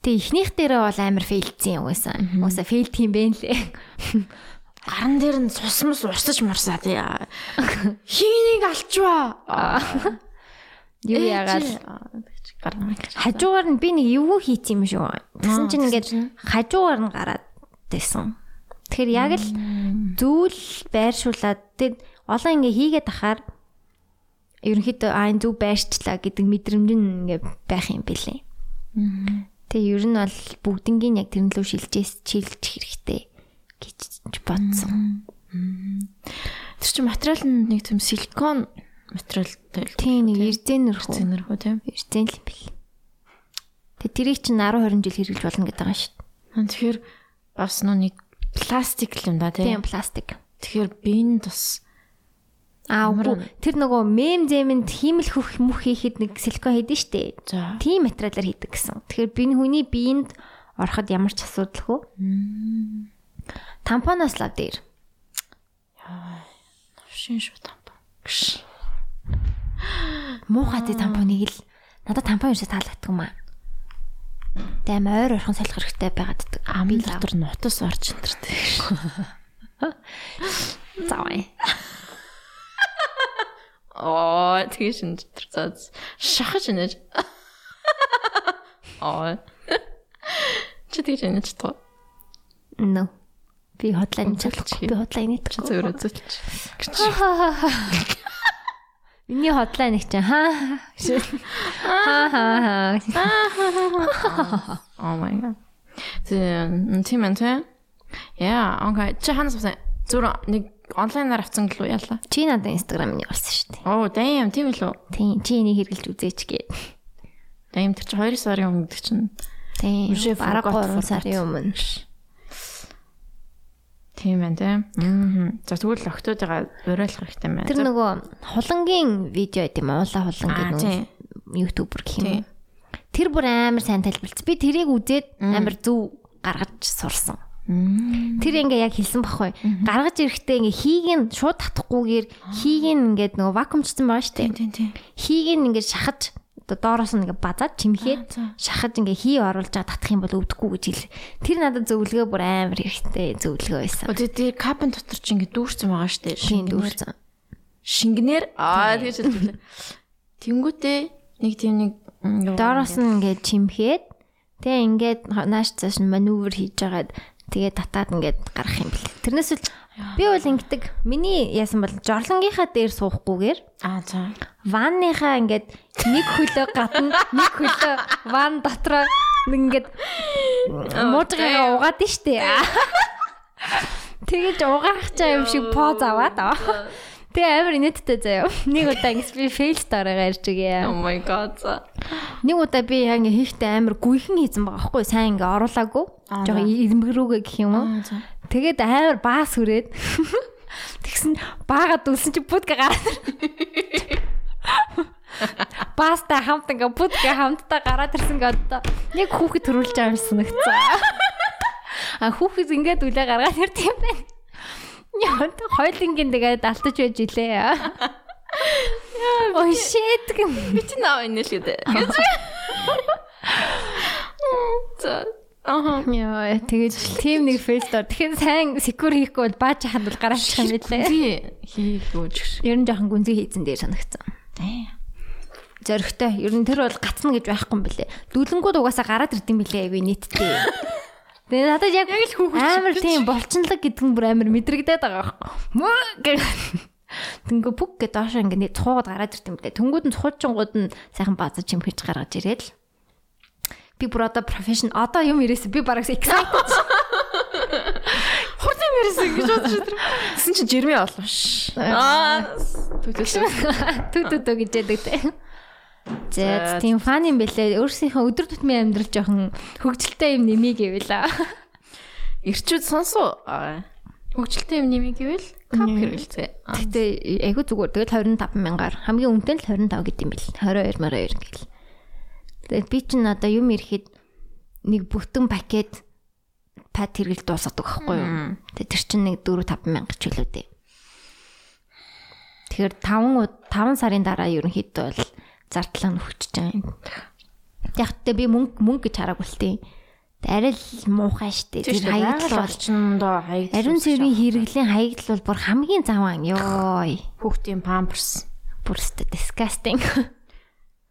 Тэгээ эхнийх дээрээ бол амар фейлдсэн юм байсан. Уусаа фейлд юм бэ лээ. Гаран дээр нь сусмас урсаж мурсаа тий. Хийнийг алчваа. Юу яагаад хажуугаар нь би нэг юу хийц юм шүү. Тэгсэн чинь ингээд хажуугаар нь гараад байсан. Тэгэхээр яг л зүйл байршуулад тэг олон ингээ хийгээд ахаар ерөнхийдөө аа энэ зүг байрчлаа гэдэг мэдрэмж нь ингээ байх юм бэлээ. Тэгээ ер нь бол бүгднгийн яг тэрэн лөө шилжээс чийлж хэрэгтэй гэж бодсон. Тэр чинь материал нь нэг тийм силикон материалтай. Тийм нэг эрзэнэрхүү. Эрзэнэрхүү тийм. Эрзэн л бэл. Тэгээ тэрийг чинь 10 20 жил хэрэглэж болно гэдэг байгаа шүү. Тэгэхээр бас нүг пластик юм да тийм. Пластик. Тэгэхээр биенд бас Аа үгүй. Тэр нөгөө мем зэмэнд хиймэл хөх мөх хийхэд нэг силикон хийдэж штэ. Тийм материалаар хийдэг гэсэн. Тэгэхээр биний хүний биеинд ороход ямар ч асуудалгүй. Тампоноос лав дээр. Яа. Навшин шүү тампон. Муухай тампоныг л надад тампон юусаа таалагддаг юм аа. Тэм ойр орхон салхи хэрэгтэй байгаад амын дотор нутас орж энтертэй. Заваа. Оо тэгээ шинж тэр шахаж инеж. Оо. Чи тэгж инеж тоо. No. Би хотлайн чалч. Би хотлайн нэг чи зөвөр үзүүлч. Миний хотлайн нэг чинь хаа. Хаа хаа хаа. Oh my god. Тийм тийм энэ. Яа, окей. Чи ханаас зүр нэг онлайнаар авсан гэлөө яалаа. Чи надад инстаграмыг олсон шүү дээ. Оо, damn, тийм үү? Тийм, чи энийг хэрэглэж үзээч гээ. Damn, тэр чи 2 сарын өмнө гэдэг чинь. Тийм, бараг 3 сарын өмнө. Тийм ээ, тийм. Аа. За тэгвэл октоодыгаа уриалах хэрэгтэй байна. Тэр нөгөө хулангийн видео гэдэг юм уулаа хулан гэдэг ютубер гэх юм. Тэр бүр амар сайн тайлбарлц. Би тэрийг үзээд амар зөв гаргаж сурсан. Тэр ингээ яг хэлсэн баггүй. Гаргаж ирэхдээ ингээ хийг нь шууд татахгүйгээр хийг нь ингээ нөгөө вакуумчсан байгаа. Тийм тийм. Хийг нь ингээ шахаж доороос нь ингээ базаад чимхээд шахаж ингээ хий оруулж байгаа татах юм бол өвдөхгүй гэж хэл. Тэр надад зөвлөгөө бүр амар хэрэгтэй зөвлөгөө байсан. Өдөө тэр кабин дотор чи ингээ дүүрсэн байгаа штэ. Тийм дүүрсэн. Шингэнээр аа тэгэж хэлээ. Тэнгүүтээ нэг тийм нэг доороос нь ингээ чимхээд тэгээ ингээд нааш цааш нь маневр хийж байгаад тэгээ татаад ингээд гарах юм бэл. Тэрнээс л би бол ингэдэг миний яасан бол жорлонгийнхаа дээр суухгүйгээр аа за ванныхаа ингээд нэг хөлөө гадна нэг хөлөө ван дотроо ингээд муужгаа угаад штэ. Тэгэж угаах чаа юм шиг поз аваад аа. Тэгээ амар инээдтэй заяа. Нэг удаа ингэж би фейл стараагаа ярьж игээ. Oh my god. Нэг удаа би яг ингээ хийхдээ амар гүйхэн хийсэн байгаа байхгүй сайн ингээ оруулаагүй. Жог ирмгэрүүгээ гэх юм уу. Тэгээд амар баас хүрээд тэгсэн баагаад үлсэн чи будка гараад. Баста хамт ингээ будка хамтдаа гараад ирсэн гэ одоо яг хүүхэд төрүүлж байгаа юм санагцсан. А хүүхэд ингээд үлээ гаргаад ирд юм байна. Яа, хойлонгийн тэгээд алтаж байж илээ. Ой shit. Би ч наа энэ л гэдэг. За Аа яа тэгээд тим нэг фейстор тэгэхээр сайн секур хийхгүй бол бааж хахад бол гараачих юм билээ. Тий хийгүү ч. Ер нь жоохон гүнзгий хийцэн дээр санагцсан. Тий. Зоригтой. Ер нь тэр бол гацна гэж байхгүй юм билээ. Дүүлэнгүүд угаасаа гараад ирдэм билээ айгүй нийтдээ. Тэгээ надад яг л хүүхэд амар тийм болчнлог гэдэг нь бүр амар мэдрэгдээд байгаа байхгүй. Мөө гэх Тэнгүү пүк гэдэг доош ингээд цуугаад гараад ирт юм блэ. Тэнгүүд нь цуучингууд нь сайхан баазаж юм хийж гаргаж ирээд л. Би бүр одоо профешн одоо юм ирээс би бараг excited. Хурдан мэрсэн гэж бодож өдр. Тэсэн чи жирми олно ш. Аа. Түтүтү гэж яддаг те. За тийм фан юм бэлээ. Өөрсдийнхөө өдөр тутмын амьдрал жоохон хөгжилтэй юм нэмий гэвэл. Ирчүүд сонсоо. Хөгжилтэй юм нэмий гэвэл кап хэрэгэлцээ. Гэтэ айгу зүгээр. Тэгэл 25 мянгаар хамгийн үнэтэй л 25 гэдэг юм бэл. 22 22 гэл. Тэгээд би чинь одоо юм ирэхэд нэг бүтэн пакет пад хэрэгэл дуусгадаг байхгүй юу? Тэгээд тэр чинь нэг 4 5 мянга ч үлээ дээ. Тэгэхээр 5 5 сарын дараа ерөнхийдөө бол зардлаа нөхчөж байгаа юм. Яг тэ би мөнгө мөнгө гэж хараагүй л тийм. Арай л муухай штэ. Тэр хаягдл болчондоо хаягдл. Ариун цэврийн хэрэглийн хаягдл бол бүр хамгийн заван ёо. Хүүхдийн памперс. Бүр өстө disgusting.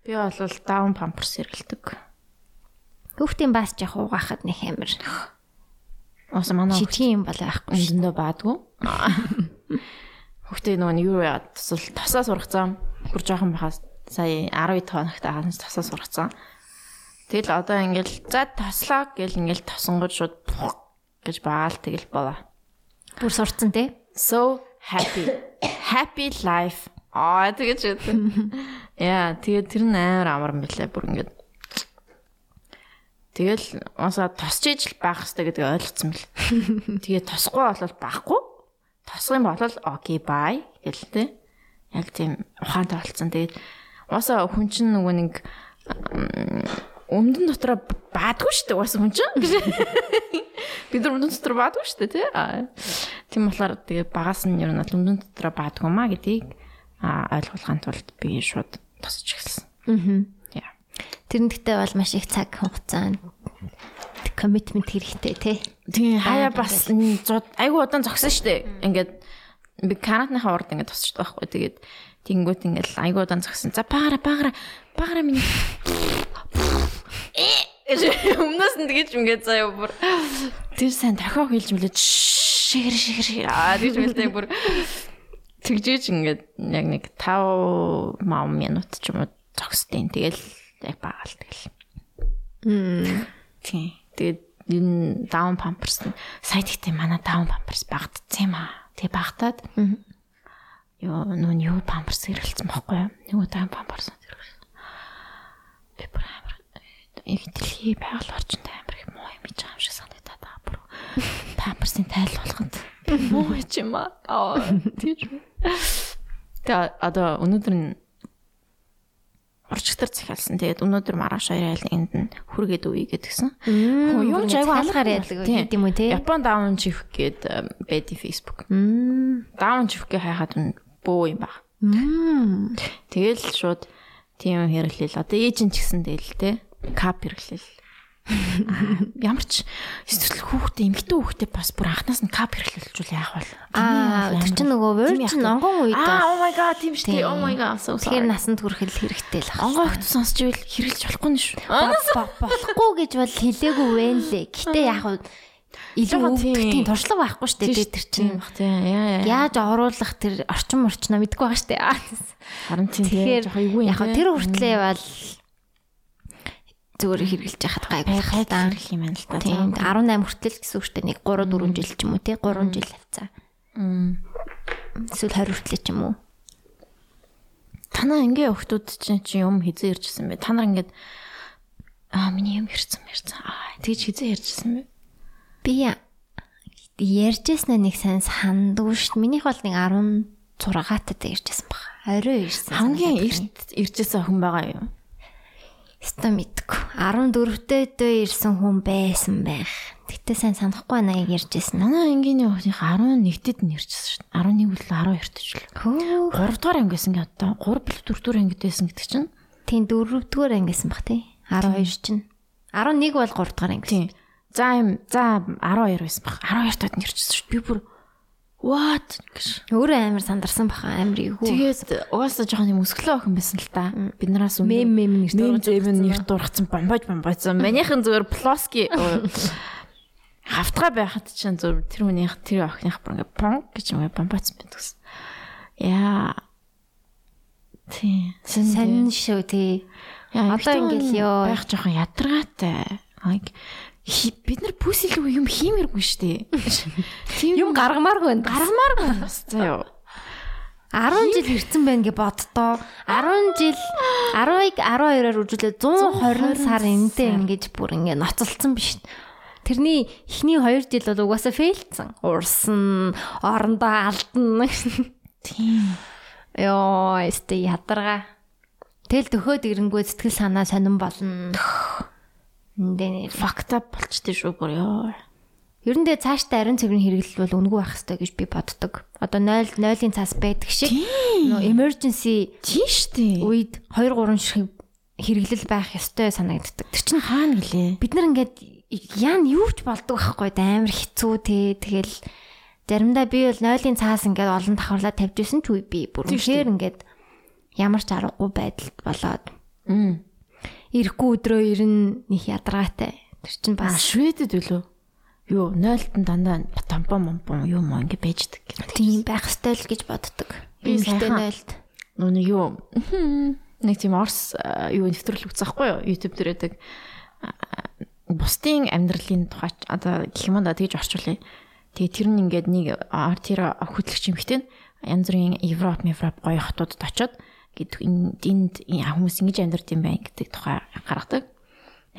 Би бол даун памперс хэрэгэлдэг. Хүүхдийн бас яг угаахад нэг амир. Ууса манай шижгийн юм бол байхгүй. Өндөө баадгүй. Хүүхдээ нөгөө юу яа тусал тосоо сургацсан. Бүр жоохон бахаас сая 12 хоногт хаанс тосоо сургацсан. Тэгэл одоо ингээл за тослоо гэл ингээл тосонгож шууд гэж баал тэгэл болоо. Бүр сурцсан тий. So happy. Happy life. Аа тэгэж яддаг. Яа, тэгээд тэр нь амар амар юм билээ бүр ингээд. Тэгэл уусаа тосч ижил байх хэрэгтэй гэдгийг ойлгоцсон бэл. Тэгээд тосхгүй болол байхгүй. Тосох юм бол окей бай гэл тээ. Яг тийм ухаантай болцсон. Тэгээд уусаа хүн чинь нөгөө нэг өмдөн дотроо баадгүй шүү дээ. Уусаа хүн чинь. Бид нар өмдөн дотроо баадгүй шүү дээ, тий. Тийм болохоор тэгээд багаас нь ер нь өмдөн дотроо баадгүй маа гэдгийг ойлгуулахын тулд би шууд тосч эхэлсэн. Аа. Яа. Тэр нь гэхдээ бол маш их цаг хугацаа commitment хэрэгтэй тий. Тэгээ хаяа бас айгу удаан зогсон шүү дээ. Ингээд би Канадныхаа урд ингээд тосч байгаа байхгүй. Тэгээд Тэнгүүт ингээл айгуу удаан зогсон. За багара багара багара миний. Э өмнөөс нь тэгэж ингээд заяа бүр. Тэр сайн дахиад хэлж мөлөө шигэр шигэр аа тэгж мэлтэй бүр тэгжээч ингээд яг нэг 5 мав минут ч юм уу зогсдیں۔ Тэгэл яг баагаал тэгэл. Мм. Тий. Тэгээд энэ даун памперс сайд ихтэй манай даун памперс багтцсан юм аа. Тэгээ багтаад. Аа ёо нөө юу памперс хэрэгэлсэн байхгүй юу? Нэг удаа памперс хэрэгэлсэн. Би бүр амар их дэлхий байгаль орчинд амар их муу юм байгаа юм шиг санагдаад байгаа бүр. Памперсын тайл болгонд муу юм аа. Аа тийч. Тэгээ одоо өнөөдөр нь урчгтар захиалсан. Тэгээд өнөөдөр маргааш хоёр айланд нь хүргээд үе гэдгсэн. Юм ч айгүй алгаар яадаг юм уу те? Япон даун чиф гээд бэди фейсбુક. Даун чифгээ хайхад нь бөө юм баг. Тэгэл шууд тийм хэрэглээл. Одоо ээж нь ч гэсэн тэгэл те кап хэрэглээл. Ямар ч эсвэл хүүхдээ эмгтэн хүүхдээ бас бүр анханаас нь кап хэрэглүүлжүүл яах вэ? Аа тэр чинь нөгөө virgin онгон үед Аа oh my god тийм шүү дээ. Oh my god so sorry. Тэгэхээр насанд хүрэхэл хэрэгтэй л байна. Онгон хөлт сонсч ивэл хэрэглэж болохгүй нь шүү. Болохгүй гэж бол хэлээгүй вэ лээ. Гэтэ яах вэ? илүү өвдөлтийн туршлага байхгүй шүү дээ тэр чинь. Яаж оруулах тэр орчин орчноо мэдгүй байгаа шүү дээ. Харин тийм тэгэхээр яг тэр хүртлээ бол зүгээр хэрэгжилж яхад гайгүй гайдаа ирэх юм байна л та. Тийм 18 хүртэл гэсэн үг шүү дээ. Нэг 3 4 жил ч юм уу тий 3 жил авцаа. Мм. Эсвэл 20 хүртэл ч юм уу. Танаа ингээ охтууд чинь чи юм хизээ иржсэн бэ? Та нар ингээд аа миний юм ирсэн ирсэн. Аа тэгж хизээ иржсэн бэ? Би ярьжсэн нэг сайн сандгүй дээ. Минийх бол нэг 16 тад иржсэн баг. Орой ирсэн. Хамгийн эрт иржсэн охин байгаа юу? Ста мэдгүй. 14-тэй дөө ирсэн хүн байсан байх. Гэтэ сайн санахгүй байна яг ярьжсэн. Манай ангийн охиных 11-д нь шүү дээ. 11 үл 12 ч л. Хөө. 3 дугаар ангисэн гэ одоо 3 бил 4 дугаар ангид байсан гэдэг чинь. Тийм 4 дугаар ангисэн баг тий. 12 чинь. 11 бол 3 дугаар анги. Тийм. За юм за 12 байсан баг. 12 тад нь иржсэн шүү дээ. Би бүр What гэж. Өөрөө амар сандарсан баха амар юу. Тэгээд угаасаа жоохон юм өсгөлөө охин байсан л та. Биднээс өмнө мем мем нэр дургацсан. нэр дургацсан бомбож бомбойцсон. Манийхэн зүгээр плоски хавтгаа байхад чинь зөв тэр хүнийх тэр охиных бүр ингээ понк гэж юм бомбоцсон байдагс. Яа. Тий. Сэн шүү тий. Одоо ингээл ёо байх жоохон ядаргаатай. Бид нар илүү юм хиймээргүй шүү дээ. Тийм юм гаргамааргүй байна. Гаргамааргүй юу. 10 жил ирсэн байна гэж боддоо 10 жил 10-ыг 12-оор үржүүлээ 120 сар энэтэй ингэж бүр ингэ ноцолцсон биш. Тэрний эхний 2 жил бол угаасаа фейлдсэн. Урсан, орондоо алдна. Тийм. Йоо, эстэ ядарга. Тэл төхөөд ирэнгөө сэтгэл санаа сонирн болно. Эндээ fucked up болчтой шүү бүр ёо. Ер нь тэгээ цаашдаа ариун цэврийн хэрэглэл бол үнгүй байх хэрэгтэй гэж би боддог. Одоо 0 0-ын цаас байдаг шиг нөө emergency тийм штэ. Үед 2 3 шиг хэрэглэл байх ёстой санагддаг. Тэр чинь хаана гэлээ? Бид нар ингээд яа юу ч болдог байхгүй амар хэцүү те. Тэгэл заримдаа би бол 0-ын цаас ингээд олон давхарлаа тавьж исэн ч үе би бүр үнэхээр ингээд ямар ч аргагүй байдалд болоод. Мм ирэхгүй өдрөө ирнэ них ядаргаатай. Тэр чинь бас Шведэд үлээ. Юу, 0-т дандаа тампон момпон юу маа ингэ байждаг. Тийм байх ёстой л гэж боддог. Ихтэй 0-т. Нүг юу нэг тийм орс юу нэвтрэл үзэхгүй юу? YouTube дээр байдаг. Бусдын амьдралын тухай одоо гэх юм да тэгж орчуулъя. Тэгээ тэр нь ингээд нэг тэр хөтлөгч юм хтэн янз бүрийн Европ, Европ гоё хотуудад очоод гэдэг энд хүмүүс ингэж амьдарч юм байна гэдэг тухай гаргадаг.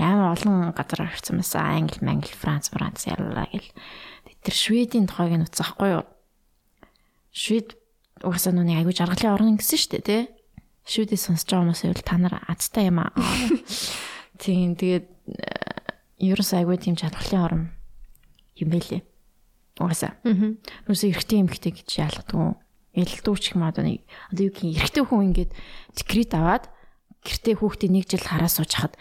Амар олон газар ирсэн байсан. Англи, Мангли, Франц, Франц яллаа гэл. Тэр Шведийн тухайг нь утсахгүй юу? Швед угаасаа нүний аягүй жаргалын орн гэсэн шүү дээ, тий? Шведийг сонсож байгаа хүмүүс байвал та нар азтай юм аа. Тийм тэгээд ерөөс аягүй тийм жаргалын орн юм байлээ. Угаасаа. Аа. Нүсээ эргэтэй юм хтэй гэж яалгадаг ялдууч юм одоо нэг одоо юу гэх эрэгтэй хүн ингээд декрет аваад гэртээ хүүхдээ нэг жил хараа сууж хахад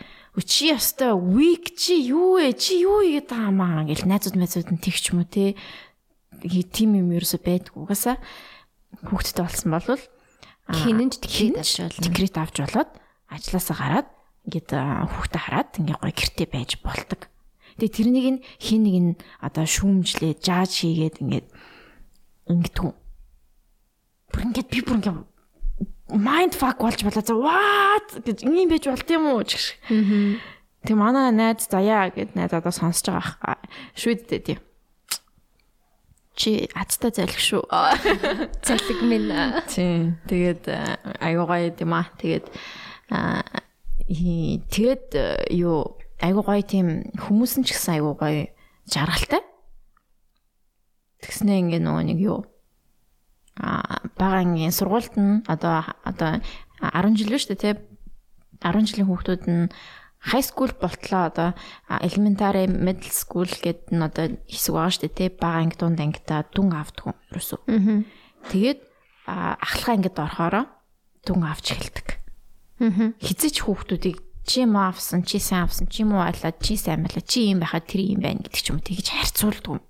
чи ястай week чи юу вэ? Чи юу игээд байгаа маа? гэл найзууд найзууд нь тэгч юм уу те? Тим юм ерөөсө байдг угаасаа хүүхдтэй болсон болвол хинэн ч декрет авч болно. декрет авч болоод ажилласаа гараад ингээд хүүхдээ хараад ингээ гоё гэртээ байж болдог. Тэгээ тэрнийг нь хин нэг нь одоо шүүмжлээ жааж хийгээд ингээд ингэдэг бүр ингээд би бүр ингээд mind fuck болж болоо за what гэж ийм байж болт юм уу гэх шиг. Тэг манай найз заяа гэд найз одоо сонсож байгаа шүддээ тийм. Чи азтай залх шүү. Залхиг минь. Тийм. Тэгээд аюугаа юм аа. Тэгээд тэгээд юу айгуу гоё тийм хүмүүс нь ч гэсэн айгуу гоё жаргалтай. Тэгснэ ингээ нөгөө нэг юу бага ангийн сургуульд нь одоо одоо 10 жил биш үү те 10 жилийн хүүхдүүд нь high school болтлоо одоо elementary middle school гэдэг нь одоо хэсэг байгаа шүү дээ тий бага анги дунд ангита дүн юм ерөөсөө. Тэгээд ахлахаа ангид орохороо дүн авч эхэлдэг. Хизэж хүүхдүүдийг чи муу авсан, чи сайн авсан, чи муу айлаа, чи сайн байлаа, чи юм байхад тэр юм байна гэдэг ч юм уу тэгж харьцуулдаг юм.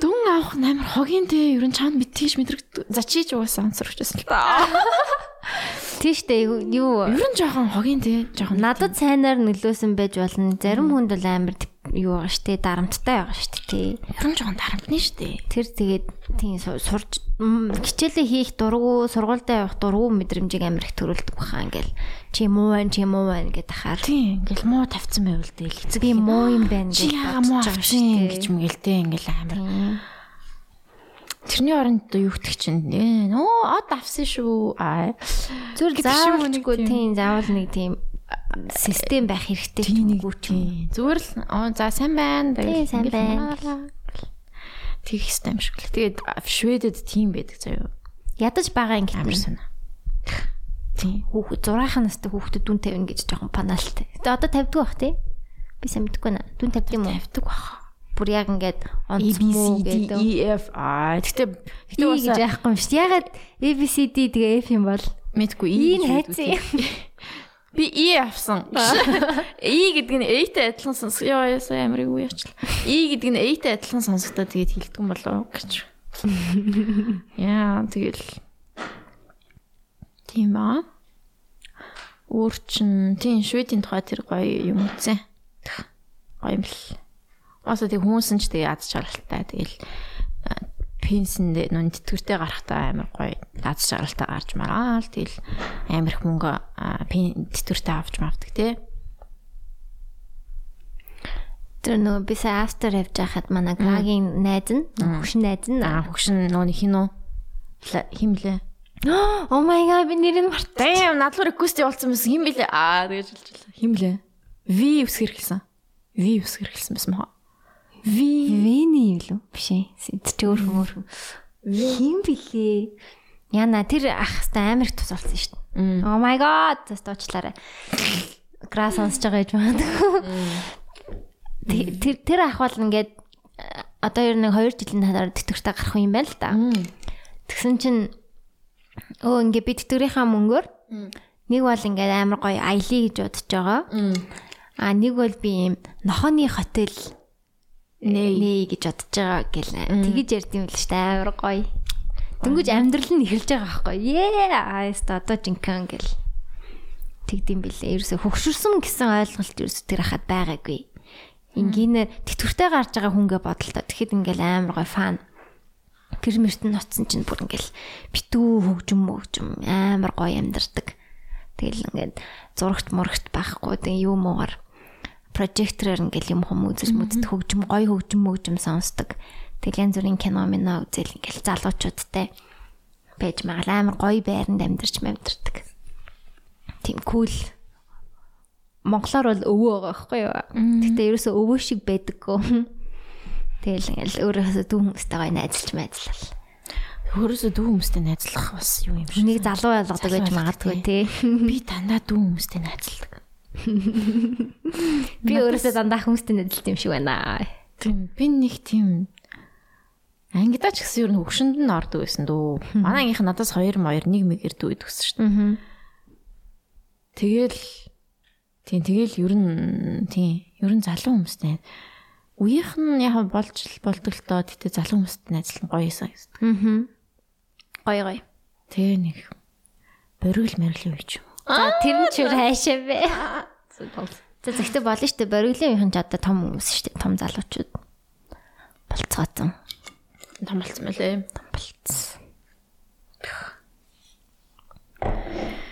Дүн авах амар хогийн те ер нь чанд битгийш мэдрэг за чиж угаасаа онцорчсон л. Та. Тийштэй юу ер нь жоохон хогийн те жоохон надад сайнаар нөлөөсөн байж болно. Зарим хүнд бол амар юу байгаа штэ дарамттай байгаа штэ тий. Нь жоохон дарамтны штэ. Тэр тэгээд тийм сурж хичээлээ хийх дургу сургуультай явах дургу мэдрэмжийг амар их төрүүлдэг баха ингээл чи муу байна чи муу байна гэдэг хаар. Тийм ингээл муу тавцсан байвал дээл эцэг би муу юм байна гэж бодож байгаа штэ гэж мэгэлтэй ингээл амар. Тэрний оронд юу гэх чинь нөө од авсан шүү. Зүр заавал нэггүй тийм заавал нэг тийм систем байх хэрэгтэй түүнгүй чинь. Зүгээр л за сайн байна. Тэгээд сайн байна. Тэгэх систем шиг л. Тэгээд Шведэд тийм байдаг заяа. Ядаж байгаа ингэ амар санаа. Тийм. Хүүхэд 6 настай хүүхдэд дүн тавина гэж жоохон панаалтай. Тэгээд одоо тавьдаг бах тий. Би сайн мэдэхгүй нэ. Дүн тавьд юм уу? Тавьдаг бах. Бүр яг ингээд онцмоо гэдэг. E F А. Гэтэ гэтэ бас яахгүй юм шүү. Ягаад A B C D тэгээ F юм бол мэдгүй E хайцсан. Би E авсан. E гэдэг нь A-тай адилхан сонсох. Яа ясаа амар юу яачлаа. E гэдэг нь A-тай адилхан сонсохдоо тэгээд хилдэгэн болоо гэж. Яа тэгэл. Тийм аа. Өөр чин тийм шведийн тухай тэр гоё юм үзсэн. Гоё юм л. Аса тэг хүмүүс нь ч тэгээ аз жаргалтай. Тэгэл пенсэнд нүн тэтгэвртэй гарахтаа амар гоё даз шаралтай гарч мараал тэгэл амар их мөнгө тэтгэвртэй авч мавдаг тий Тэр нөгөө би сая after явж байхад манай Грагийн найз нь хөгшин найз нь хөгшин нөгөө хин үү химлээ Oh my god би нэрийг мартсан. Damn надлуур request явуулсан байсан хим блэ аа тэгэж хэлчихлээ. Химлээ. V үсгэр хэлсэн. V үсгэр хэлсэн байсан маа. Ви Вини юу лөө биш ээ. Чи өөр өөр хин блээ. Яна тэр ах хэвээр амар их тус болсон шүү дээ. Oh my god зас дуучлаарай. Грас сонсож байгаа гэж байна. Тэр тэр ах бол ингээд одоо ер нь 2 жилийн татаар тэтгэвртэй гарах юм байна л да. Тэгсэн чинь өө ингээд би тэтгэврийнхаа мөнгөөр нэг бол ингээд амар гоё аялье гэж бодож байгаа. А нэг бол би юм нохооны хотел нээ гэж бодож байгаа гэл тэгэж ярьд юм л шүү дээ амар гоё. Дөнгөж амьдрал нь эхэлж байгаа байхгүй. Ээ ааста одоо жинкан гэл тэгдэм билээ. Ерөөсө хөгшөрсөн гэсэн ойлголт ерөөсө тэр хахад байгаагүй. Ингийнээр тэтгэвртэй гарч байгаа хүнгээ бодолтой. Тэгэхэд ингээл амар гоё фан. Гэрмэрт нь ноцсон чинь бүр ингээл битүү хөгжим мөгжим амар гоё амьдардаг. Тэгэл ингээд зурагт мурагт байхгүй. Тэгээ юу муугар прожектороор ингээл юм хүм үзэж мүдд хөгжим гой хөгжим мөгжим сонсдог. Тэгэл янз бүрийн кино мино үзэл ингээл залуучуудтай байж магаал амар гоё байранд амьдарч амьдардаг. Тийм кул. Монголоор бол өвөө байгаа байхгүй юу? Гэтэ ерөөсөө өвөө шиг байдаггүй. Тэгэл ингээл өөрөөсөө дүү хүмүүстэй гоё найзалж майзлал. Өөрөөсөө дүү хүмүүстэй найзлах бас юу юм шиг. Нэг залуу ялгадаг гэж магадгүй тий. Би дандаа дүү хүмүүстэй найзалдаг. Би өөрөөсөө дандаа хүмүүстэй нэдэлт юм шиг байна. Тийм. Би нэг тийм ангидаач гэсэн ер нь хөгшөнд нь ордог байсан дөө. Манай ангийнх надаас 2 2 1 мэгэр дүү идэгсэн шүү дээ. Тэгэл тийм тэгэл ер нь тийм ер нь залуу хүмүүстэй үеийнх нь яг болж болдог л доо тэгтээ залуу хүмүүстэй найзлан гоё юмсан гэсэн. Аа. Гоё гоё. Тэгээ нэг боригл мэрэл юу ч юм. За тэр нь ч хайшаа бэ. За зөвхөн болно шүү дээ. Бориглын үеийн ч одоо том хүмүүс шүү дээ. Том залуучууд болцооцсон. Том болцсон мөлий. Том болцсон.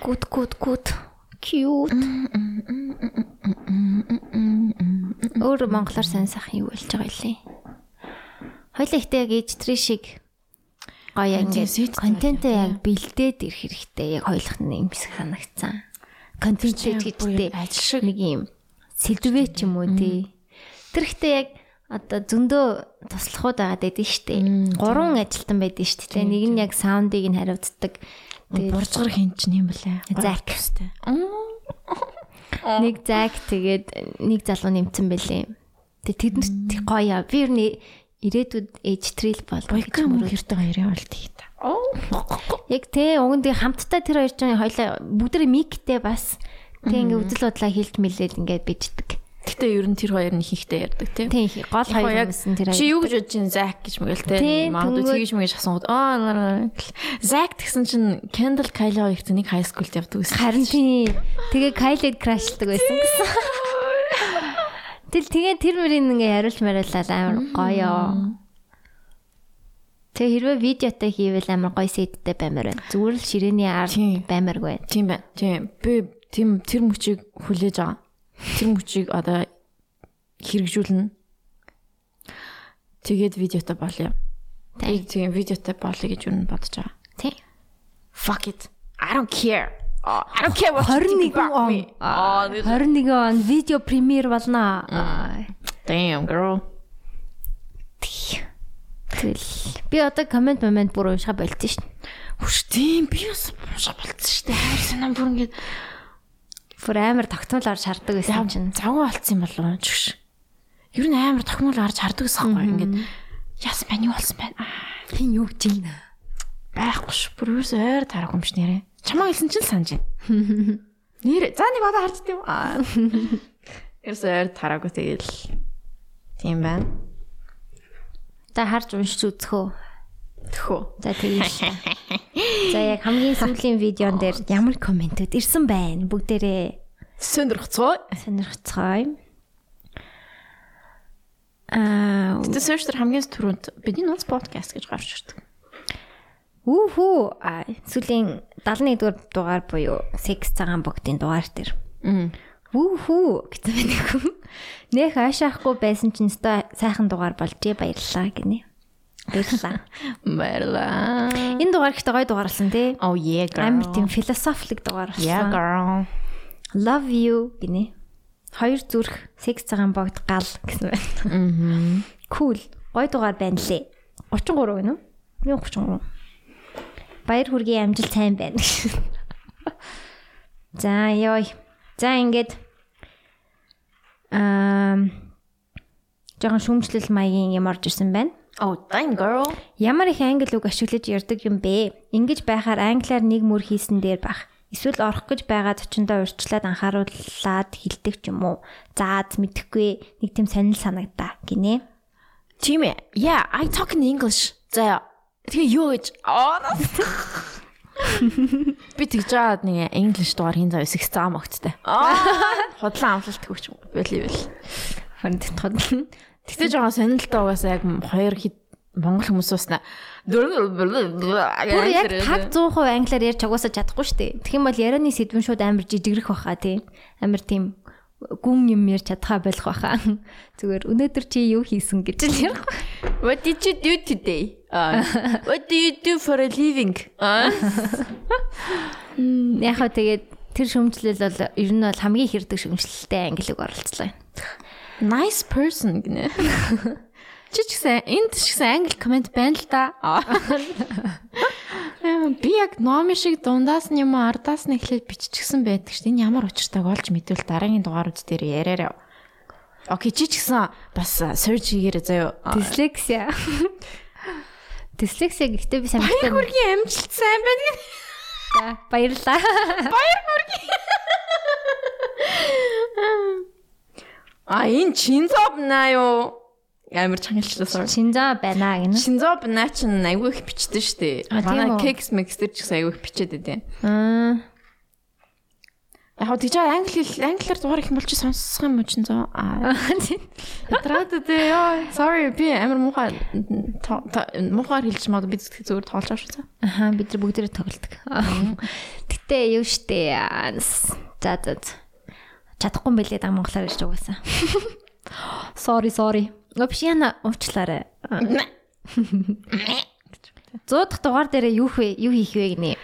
Гүт гүт гүт. Cute. Өөр монголоор сайн сайхан юу болж байгаа илээ. Хоёлаа ихтэй яг ээжтрийн шиг гоё ингээд контентээ яг бэлдээд ирэх хэрэгтэй. Яг хоёулах нь юм шиг санагдсан. Контент гэжтэй ажил шиг нэг юм сэлдвэ ч юм уу тий. Тэр ихтэй яг одоо зөндөө туслахууд байгаад байдэн штэ. Гурван ажилтан байдэн штэ. Нэг нь яг саундыг нь хариуцдаг. Тэгээд буржгар хин ч юм блэ. Зак гэстэй. Нэг зак тэгээд нэг залуу нэмсэн бэлээ. Тэгээд тэд гоё. Би ер нь ирээдүйд age-trail бол бойк мөр хэртэй хоёрын ойлт хий та. Яг тэ тэг хамтдаа тэр хоёр ч хоёлаа бүгд миктэй бас тэг ингээ үдэл бодлоо хилт мэлээд ингээ бичдэг. Гэтэ ер нь тэр хоёр нь ихтэй ярьдаг тийм. Тийм гол хоёр юмсэн тэр хоёр. Чи юу гэж бодож чинь Зак гэж мэгэл тийм. Магадгүй тэгж мэгэж асуугаад аа Зак тэгсэн чинь Kendall Kylie хоёрт нэг high school явдаг гэсэн. Харин тийм. Тэгээ Kylie crushдаг байсан гэсэн. Тэл тэгээ тэр мөрийн ингээ хариулж мариулаад амар гоё. Тэгээ хэрвээ видеотой хийвэл амар гоё сэдтэй баймаар байна. Зүгээр л ширээний ар баймааргүй байна. Тийм байна. Тийм. Би тийм тэр мөчийг хүлээж байгаа тэр мөчийг одоо хэрэгжүүлнэ. Тэгээд видеотой болъё. Тийм видеотой болъё гэж юу бодож байгаа. Тий. Fuck it. I don't care. Oh, I don't care what 21 он. 21 он видео премьер болно. Damn girl. Тэгэл би одоо комент момент бүр уншаа болчихсон шин. Хүш тийм би бас уншаа болчихсон шүү дээ. Хайр санаа бүр ингэж бүр амар тогтмол орж хардаг байсан чинь. Завгүй болцсон юм болов чигш. Ер нь амар тогтмол орж хардаг гэсэн юм ингээд яс байна юу болсон байна. Хин юу гэж юм байхгүй ш. Бүр юус ойр тарах юм ш нэрэ. Чамаа хэлсэн чинь санаж байна. Нэр за нэг одоо харж тийм ойр тараагүй тэгэл тийм байна. Та харж уншиж үзхөө. Тэхүү. За тэгээд. За яг хамгийн сүүлийн видеон дээр ямар комментүүд ирсэн байна бүгдээрээ сонирхцгоо. Сонирхцгоо. Аа, search дээр хамгийн түрүүнд бидний нууц подкаст гэж гарч ирдэг. Үхүү а сүүлийн 71 дугаар дугаар буюу Sex цагаан богдын дугаар төр. Үхүү гэсэн байдаг хүн. Нэх аашаахгүй байсан ч нэстэ сайхан дугаар болжээ баярлалаа гинэ. Баярлалаа. Баярлалаа. Энэ дугаар ихтэй гоё дугаар болсон тий. Oh yeah girl. Амар тийм философик дугаар болсон. Yeah girl. Love you гинэ. Хоёр зүрх Sex цагаан богд гал гэсэн байна. Аа. Cool. Гоё дугаар байна лээ. 33 гинэ. 133. Баяр хүргийн амжилт сайн байна. За ёо. За ингээд аа жоохон шүүмжлэл маягийн юм орж ирсэн байна. Oh, damn girl. Ямар их англи үг ашиглаж ярддаг юм бэ? Ингиж байхаар англиар нэг мөр хийсэн дээр бах. Эсвэл орох гэж байгаа зочиндоо урьдчилаад анхааруулад хилдэг ч юм уу. Заад мэдэхгүй нэг тийм сонир санагдаа гинэ. Тийм ээ. Yeah, I talk in English. За. Тэгээ юу гэж? Би тэгж жаад нэг English дугаар хийн зав эсэх зам огттай. Худлаа амлалт өгч байл. Фонд тодл. Тэгтээ жоохон сонирхолтой угаасаа яг хоёр хэд монгол хүмүүс уусна. Бүр яг таг 100% англиар ярьж угаасаа чадахгүй шүү дээ. Тэгэх юм бол ярианы сэдвэн шууд амар жижигрэх баха тий. Амар тийм гүн юм ярьж чадхаа болох баха. Зүгээр өнөөдөр чи юу хийсэн гэж л ярих. What did you do today? Uh, what do you do for a living? Яг хөө тэгээд тэр шөмжлөл бол ер нь бол хамгийн хэрдэг шөмжлөлтэй англи үг оролцлоо nice person гинэ. Чи ч гэсэн энд ч гэсэн англи комент байна л да. Би яг номи шиг дундаас нь юм ардаас нь эхлээд биччихсэн байдаг шүү. Энэ ямар учиртайг олж мэдвэл дараагийн дугаарууд дээр яриараа. Окей, чи ч гэсэн бас search хийгээрэй заяа. Дислексия. Гэхдээ би сайн мэдээ. Баяр хүргийн амжилт сайн байна. За, баярлалаа. Баяр хүргийн. А энэ Чинзоб наа юу? Амар чангалчлаа. Чинзоб байна гэнэ. Чинзоб наа ч айгүй их бичдэг штэ. Манай кекс микстер ч гэсэн айгүй их бичээд байдیں۔ Аа. Яг тийч англи англиар дугаар их болж сонсох юм уу Чинзоб? Аа. Ядраад дээ ёо. Sorry би амар муухай муухай хэлж мод би зүгээр тоолж авах шүү. Аха бид нар бүгдээрээ тоглолдог. Гэтэ юу штэ. За за чадахгүй мэлээ да монголоор ирж угаасаа. Sorry sorry. Вообще-на уучлаарай. 100 дахь дугаар дээр юу вэ? Юу хийх вэ гинэ?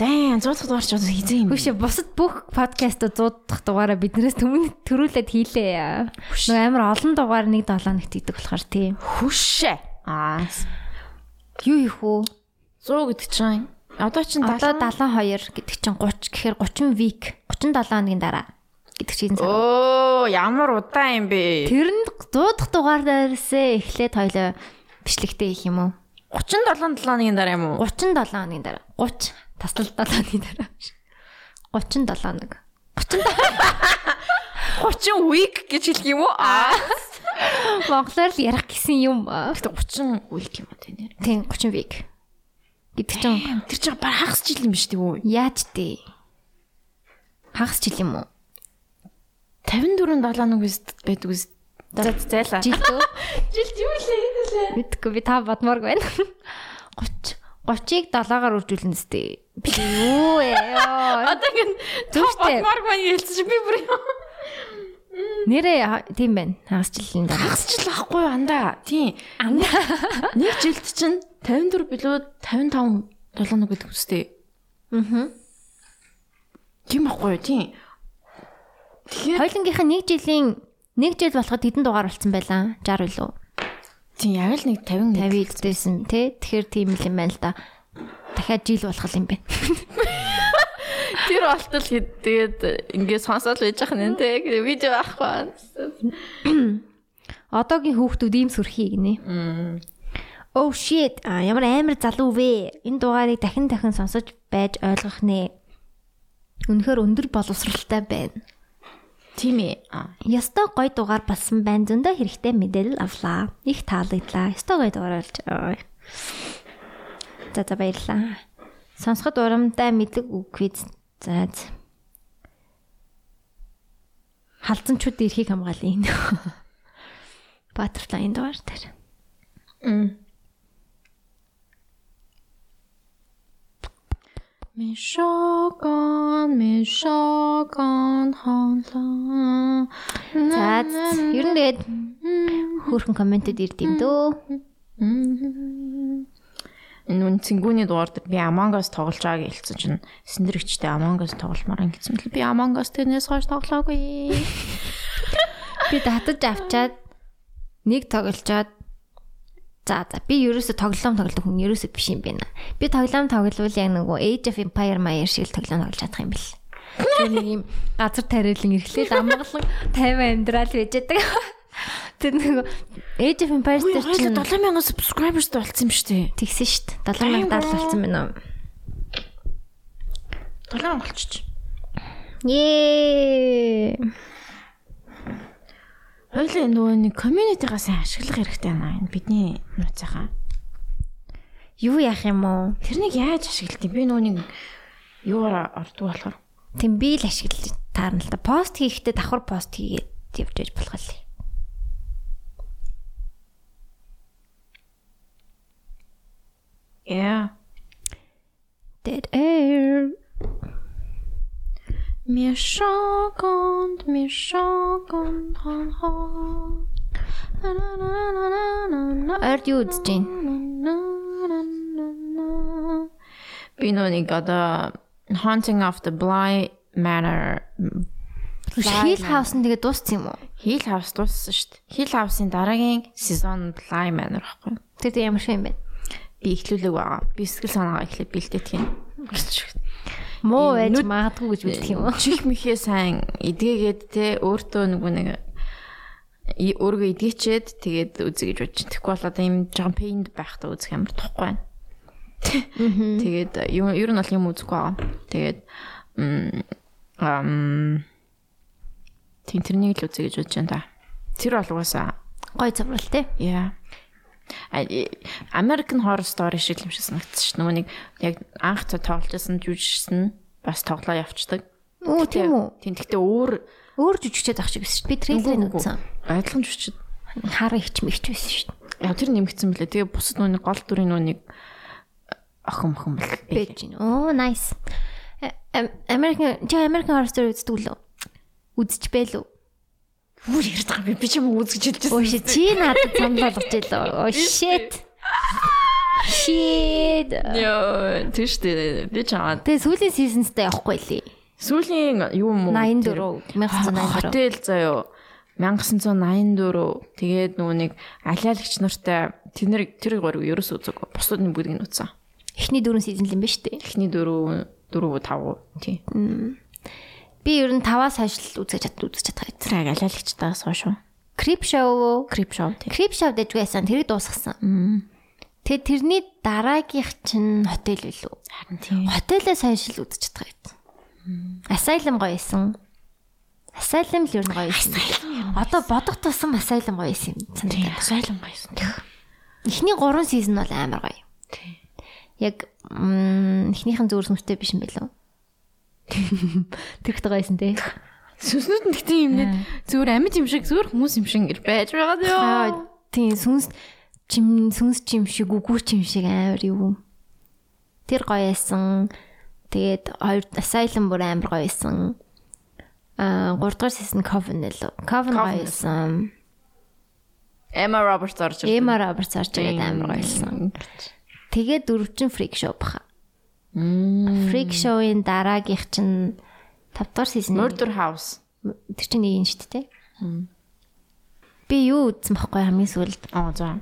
Дан 100 дахь дугаар ч хизээ юм. Хүш бусад бүх подкастууд 100 дахь дугаараа биднээс өмнө төрүүлээд хийлээ. Нэг амар олон дугаар нэг 7 нэгт идэг болохоор тийм. Хүшээ. Аа. Юу их үү? 100 гэдэг чинь одоо чинь одоо 72 гэдэг чинь 30 гэхээр 30 week 37 хоногийн дараа гэдэг чинь цаг. Оо ямар удаан юм бэ? Тэр нь 100 дахь дугаараас эхлээд хоёлоо бичлэгтэй их юм уу? 37 7 хоногийн дараа юм уу? 37 хоногийн дараа. 30 таслал 7 хоногийн дараа. 37 хоног. 30 30 week гэж хэлэх юм уу? Аа. Монголоор л ярих гэсэн юм. Гэтэ 30 week юм уу тэ нэр. Тийм 30 week. Гэдэг чинь тэр чинь баг хагас жил юм биш тийм үү? Яаж дээ? Хагас жил юм уу? 54 7 хоног байдаг үст За зайлаа. Жил үү? Жил юу лээ? Мэдгүй би та бодмоор байна. 30 30-ыг 7-аар үржүүлнэ сте. Би юу ээ. Одоо ингэ зөвхөн бодмоор байна хэлсэн чи би бүр Нэрээ тийм байна. Хагас жилийн дараа. Хагас жил ахгүй андаа. Тийм. Андаа. Нэг жилд чинь 54 билүү 55 7 хоног гэдэг үстэй. Аа. Тийм ахгүй юу? Тийм. Тэгэхээр хоёлынгийнх нь нэг жилийн Нэг жил болоход хэдэн дугаар болсон байлаа? 60 үлээ. Тийм яг л нэг 50 50 дэсэн тий. Тэгэхээр тийм л юм байна л да. Дахиад жил болох юм байна. Тэр болтол тэгээд ингээд сонсоод байж ах нэ тий. Видео авахгүй. Одоогийн хүүхдүүд ийм сүрхий гинэ. Oh shit. А ямар амар залуу вэ? Энэ дугаарыг дахин дахин сонсож байж ойлгох нэ. Үнэхээр өндөр боловсралтай байна. Тийм ээ. Ястой гой дугаар болсон байна. Зөндөө хэрэгтэй мэдээлэл авлаа. Их таалагдлаа. Ястой гой дугаар болж. За за баярлаа. Сонсоход урамтай мэдэг үгвиз. За. Халзанчууд эрхийг хамгаалъя. Батерфлайн дугаар дээр. Мм. Ми шокон, ми шокон хонлоо. За ер нь тэгээд хөөрхөн комментэд ирд юм дөө. Энэ үн цэнгүүний дугаар дээр би Among Us тоглож байгааг хэлсэн чинь синдэрэгчтэй Among Us тогломоор ингэсэн мэл би Among Us тэрнээс хойш тоглоогүй. Би татаж авчаад нэг тоглолцоод За за би ерөөсө тоглоом тоглох хүн ерөөсө биш юм байна. Би тоглоом тогловол яг нөгөө Age of Empire Maya шиг тоглоом тоглож чадах юм бэл. Тэр нэг юм газар тариалан ирэхлээр амгалан 50 амьдрал байж байгаа. Тэр нөгөө Age of Empires дээр чинь 7000 subscribers болсон юм шүү дээ. Тэгсэн шүү дээ. 7000 даал болсон байна уу? 7000 болчих. Ее. Хоёлаа нөгөө нэг community-гаас ашиглах хэрэгтэй байна. Энэ бидний нууцаахан. Юу яах юм уу? Тэрнийг яаж ашиглах юм? Би нөгөө нэг юугаар ордог болохоор. Тэм би л ашиглаж таарна л да. Пост хийхдээ давхар пост хийгээд явж болох л. Yeah. Dead air. Mir schockend, mir schockend. Ард юу үзэж байна? Би нэг одоо Haunting of the Bly Manor Hill House-н тэгээ дууссан юм уу? Hill House дууссан шүү дээ. Hill House-ын дараагийн сезон Bly Manor байхгүй. Тэр тийм ямар шиг юм бэ? Би ихлүүлэг байгаа. Би сэтгэл санаагаа эхлээд бэлдээдэг юм. Муу байж магадгүй гэж үздэг юм уу? Чих мэхээ сайн эдгээгээд те өөртөө нөгөө нэг өөргөө эдгээчээд тэгээд үзье гэж бодчих. Тэгэхгүй бол одоо юм жоохон пейнд байхдаа үзэх амар тухгүй байна. Тэгээд ер нь бол юм үзэхгүй байгаа. Тэгээд ам тийм тэрнийг л үзье гэж бодож байна та. Тэр бол угаасаа гой цаврал те. Яа. American Horror Story шиг юм шиг санагдсан шүү. Нөгөө нэг яг анх тоглолжсэн жүжигчсэн бас тоглоо явцдаг. Оо тийм үү. Гэхдээ өөр өөр жүжигчээд ах шиг байсан шүү. Би трейлерыг үзсэн. Адилхан жүжигчд хар ихч мэгч байсан шүү. Яг тэр нэмэгдсэн блэ. Тэгээ бусад нүуний гол дүрийн нүунийг охин охин бол байж гин. Оо nice. American чи American Horror Story үздэг лөө? Үзэж байлуу? Юу ярьж байгаа би ч юм үзэж хэлж байсан. Оо чи надад санал болгож илээ. Оо shit. Shit. Йоо, тийш дээ. Би чамаа. Тэгээ сүүлийн seasonsтай явахгүй лээ. Сүүлийн юу юм уу? 84 1984. Хотел заяо. 1984. Тэгээд нөгөө нэг алиалагч нартай тэр тэр гурав ерөөс үзэг. Бусдын бүгдийг нь үзсэн. Эхний дөрөв season л юм ба штэ. Эхний дөрөв дөрөв тав. Тий. Би ер нь 5-аас хойш л үзэж чад үзэж чадах юм. Тэр алиалагчтаас хойш уу? Creep show. Creep show. Creep show дэж байсан. Тэрийг дуусгасан. Тэгээ тэрний дараагийнх чинь хотел билүү? Харин тий. Хотелээс хойш л үзэж чадах юм. Asylum гоё исэн. Asylum л ер нь гоё исэн. Одоо бодох тусам Asylum гоё исэн юм санагдав. Асайлан гайсан. Эхний 3 сизон бол амар гоё. Тий. Яг эхнийхэн зүгээр сүмтэй биш юм билүү? Тэр ихтэй гоё исэн те. Сүнснүүд нь гэхдээ юм нэг зүгээр амьд юм шиг зүгээр хүмүүс юм шиг ингэж байж байгаа ёо. Тийм сүнс чим сүнс чим шиг үгүй чим шиг амар юу. Тэр гоё исэн. Тэгээд хоёр Asylum бүр амар гоё исэн. Аа 3 дугаар season Coven л. Coven гоё исэн. Emma Roberts орж ирсэн. Emma Roberts орж ирээд амар гоё исэн. Тэгээд дөрөвчин Freak Show баха. Freak Show-ын дараагийнх чинь 5 дугаар season. Murder House. Тэр чинь нэг юм шүү дээ. Би юу үзсэн бэхгүй хамгийн сүүлд. Аа за.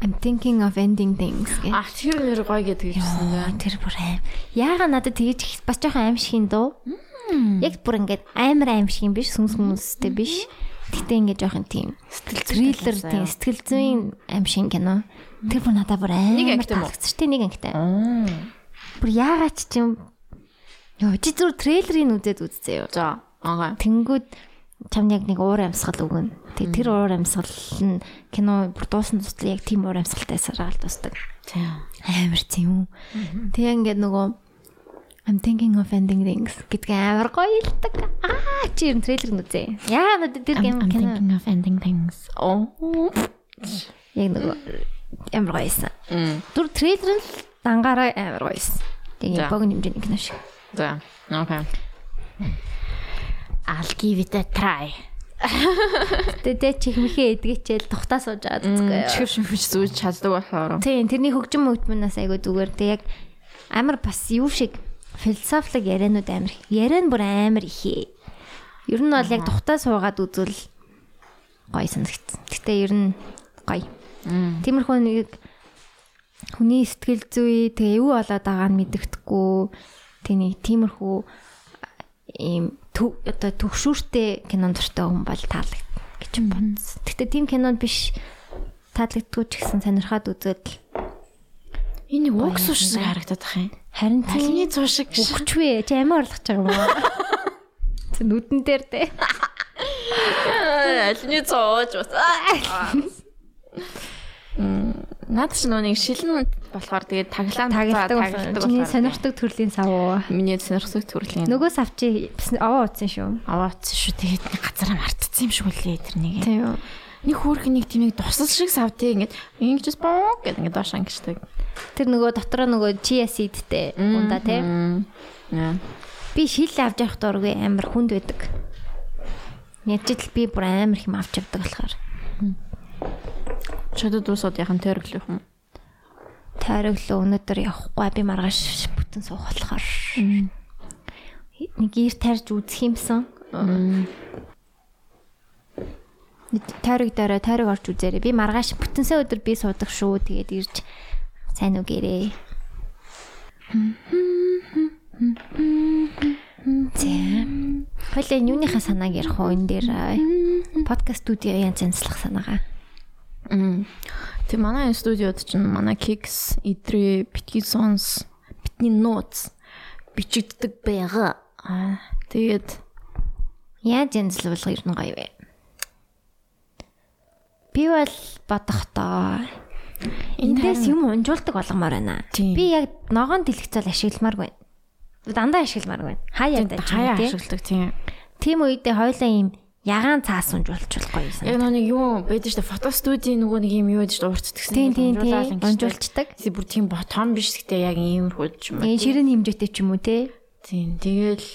I'm thinking of ending things гэх. А тэр нэр гоё гэдэг юмсан дээ. Тэр бүр аим. Яага надад тэгэж бас жоохон аим шиг юм дөө. Яг бүр ингээд амар аим шиг юм биш сүнс хүмүүстэй биш. Гэтэ ингээд жоохон тийм триллер тийм сэтгэл зүйн аим шиг кино. Тэр бүр надад бүр амар шүү дээ нэг ангитай. Бүр яагаад ч юм Йоо чи зүр трейлерыг үзээд үзсэн юу? За. Аа. Тэнгүүд чам яг нэг уур амьсгал өгнө. Тэгээ тэр уур амьсгал нь кино бүр дуусан туслаа яг тийм уур амьсгалтай саргаал тусдаг. Тийм. Амар тийм үү. Тэгээ ингээд нөгөө I'm thinking of ending things гэдг амар гоё илдэг. Аа чи ер нь трейлер нь үзээ. Яа надад тэр кино кино of ending things. Oh. яг нөгөө амар гоё исэн. Мм. Түр трейлер нь дангаараа амар гоё исэн. За. Тэгээ богино хэмжээний кино шиг. За. Okay. I'll give it a try. Тэгээ чихмхээ эдгэчээл тухтаа сууж байгаа зүггүй. Чихэр шимж зүүж чаддаг болохоор. Тийм тэрний хөгжим мөгдмөнөөс айгу зүгээр. Тэг яг амар бас юу шиг философик яриануд амар. Яриан бүр амар ихээ. Ер нь бол яг тухтаа суугаад үзвэл гоё санагдсан. Гэтэ ер нь гоё. Тиймэрхүү нэг хүний сэтгэл зүй тэгээ юу болоод байгааг нь мэддэхгүй тэг нэг тиймэрхүү ийм төв одоо төгшүүртэй кинон дуртай хүн бол таалагд гэж бодсон. Гэтэ тийм кинод биш таалагддгүй ч гэсэн сонирхоод үзээд Энэ суш шиг харагдаад ах юм. Харин Алины цуу шиг өгчвэ чи амиа орлох гэж байгаа юм уу? Тэ нүдэн дээр тэ. алины цууж бас. Наад чи нэг шилэн болохоор тэгээд таглаа Тагилдаг чиний сонирхдаг төрлийн сав уу? Миний сонирхдаг төрлийн. Нөгөө сав чи бас аваа утсан шүү. аваац шүү тэгээд нэг газараа мартцсан юм шиг үлээ тэрнийг. Тийм үү. Нэг хөөрх нэг тийм нэг тусал шиг савтыг ингээд ингэж боо гэдэг ингээд доош ангичдаг. Тэр нөгөө дотроо нөгөө chia seedтэй унда тий. Би шил авч явах дургүй амар хүнд байдаг. Ядчил би бүр амар их юм авч явдаг болохоор. Чөдөд усууд яхан тойроглох юм. Тойроглоо өнөөдөр явахгүй би маргааш бүтэн суух болохоор. Нэг ир тарж үзэх юмсан. Тойрог дөрөө тойрог орж үзээрэй. Би маргааш бүтэнсээ өдөр би суудаг шүү. Тэгээд ирж сайн уу гэрээ. Тийм. Хойлоо юуныхаа санааг ярих уу энэ дээр подкаст студио янз янзлах санаагаа. Тэг манай энэ студиод чинь манай Kicks, Idri, Bitki Sons, Bitni Notes бичигддэг байгаа. Аа тэгээд Яаж янзлуулга ер нь гоё вэ? Би бол бодохдоо эндээс юм унжуулдаг болгомоор байна. Би яг ногоон дэлгэцэл ашигламааргүй. Дандаа ашигламааргүй. Хаяа даа хаяа ашигладаг тийм. Тийм үедээ хоёлаа юм ягаан цаас унжуулчихгүй юм. Яг нэг юу байдаг шүү дээ. Фото студийн нөгөө нэг юм юу байдаг шүү дээ. Урт тийм унжуулцдаг. Тэг бүр тийм ботом биш гэхдээ яг иймэрхүү юм. Э ширэн хэмжээтэй ч юм уу те. Тийм. Тэгэл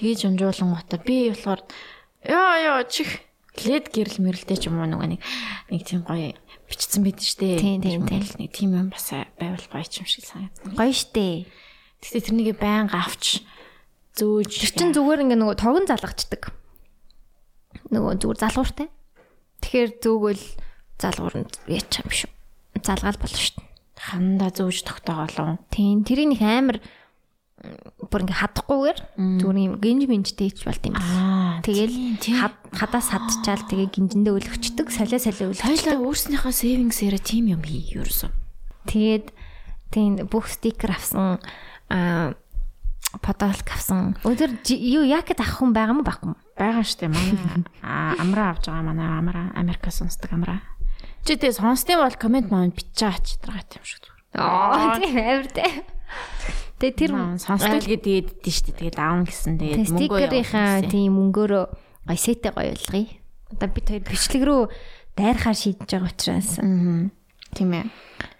тэгэж унжуулан гота би болохоор ёо ёо чих лед гэрэл мэрэлтэй ч юм уу нөгөө нэг нэг тийм гоё бичсэн байд нь штэ. Тийм, тийм, тийм. Тийм юм бас байвал гоё юм шиг санагдана. Гоё штэ. Тэгтээ тэрнийг байнга авч зөөж Тэр чин зүгээр ингээ нөгөө тогон залгачдаг. Нөгөө зүгээр залгууртай. Тэгэхээр зүгэл залгуур нь яач юм шүү. Залгаал болно шүү. хандаа зөөж тогтоогоолоо. Тийм тэрийг нэг амар бүр ингээ хадахгүйгээр зүгээр юм гинж минжтэй ч болт юм. Аа, Тэгэл хад- хадаас хадчаал тэгээ гинжиндээ өлгчдөг, солио солио. Хоёлаа өөрснийхөө savings-аараа тим юм хий ерөөсөө. Тэгээд тийм бүх стикер авсан аа подолк авсан. Өдөр юу яакет авах хүн байгаа мó байхгүй мó? Бага штэ манай аа амраа авч байгаа манай амраа Америкас сонсдог амраа. Чи тэгээ сонсдсон бол комент маань бичиж дараатай юм шиг зүгээр. Аа тийм амар тэ. Тэгээ тэр сонсдог гэдэг дээ штэ тэгээ даун гэсэн тэгээд Тэгээ стикерийнхаа тийм мөнгөөрөө гой сетэ гоё болгоё. Одоо бид хоёр бичлэг рүү дайрахаар шийдэж байгаа учраас. Аа. Тийм ээ.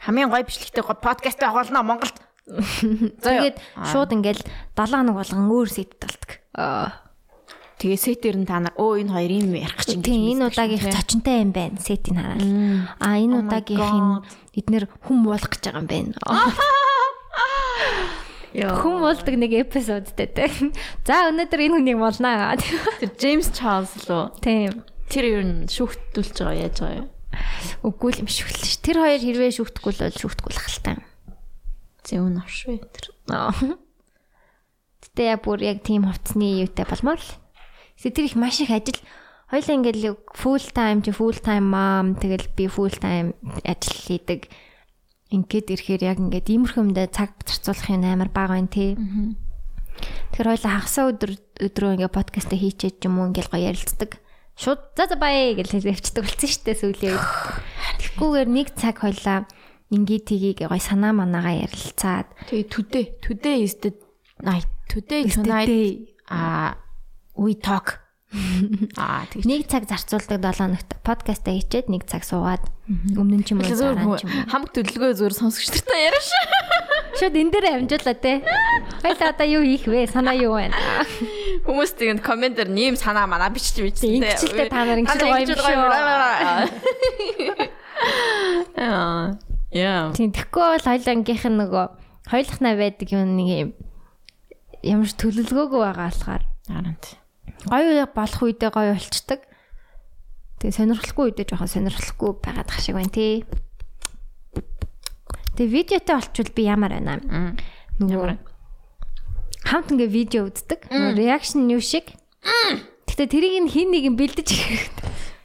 Хамгийн гоё бичлэгтэй гоё подкаст байх болно Монголд. Тэгээд шууд ингээл 7 хоног болгон өөр сет талдаг. Аа. Тэгээ сетээр нь та нар өө энэ хоёр юм ярих чинь Тийм энэ удаагийнх зочинтой юм байна. Сетийг хараад. А энэ Oh удаагийнх нь эднэр хүм болох гэж байгаа юм байна. Хүм болдог нэг эпизодтэй те. За өнөөдөр энэ хүнийг молнаа. Тэр Джеймс Чарлз лөө. Тийм. Тэр ер нь шүүхтүүлж байгаа яаж байгаа юм. Үгүй л юм шүхэл ш. Тэр хоёр хэрвээ шүхтэхгүй л бол шүхтэхгүй л ахaltaа. Зэвн авшгүй тэр. Гэтэ яа бүр яг тийм хувцсны юутай болмоор л. Тэр их маш их ажил хоёлаа ингээл full time чи full time mom тэгэл би full time ажил хийдэг. Ингээд ирэхээр яг ингээд иймэрхэмдээ цаг зарцуулах юм амар бага байна тий. Тэр хоёлаа хагасаа өдөр өдрөө ингээд подкаст хийчээд юм уу ингээл гоё ярилцдаг. Шууд за за бай гэж хэлэвчдэг болсон шүү дээ сүүлийн үед. Тэгхгүйгээр нэг цаг хоёлаа ингээд тгийг гоё санаа манаагаа ярилцаад Тэгээ today today is the night. Today tonight а we talk. Аа тэгж нэг цаг зарцуулдаг 7 хоногт подкаст хийчээд нэг цаг суугаад өмнө нь ч юм уу дараа нь ч юм уу. хамаг төлөвлөгөө зөөр сонсогч нартай яриаш. Шууд энэ дээр амжуулаа те. Хоёул одоо юу хийх вэ? Санаа юу байна? Хүмүүс тэгээд комментээр нэм санаа манаа бичиж бичсэн. Ингэжлээ та нар ингэж гоё юм шүү. Аа. Яа. Тийм тэгэхгүй бол хоёулангийнх нь нөгөө хоёулахнаа байдаг юм нэг юм ямар ч төлөвлөгөөгүй байгаа болохоор Арант. Гоё болох үедээ гоё болчдаг. Тэгээ сонирхолгүй үедээ жоохон сонирхолгүй байгаад тах шиг байна тий. Тэгээ видеотой болчвол би ямар байна? Нөгөө хамт ингээ видео үздэг. Реакшн юу шиг. Гэтэ тэрийг нь хин нэг юм бэлдэж.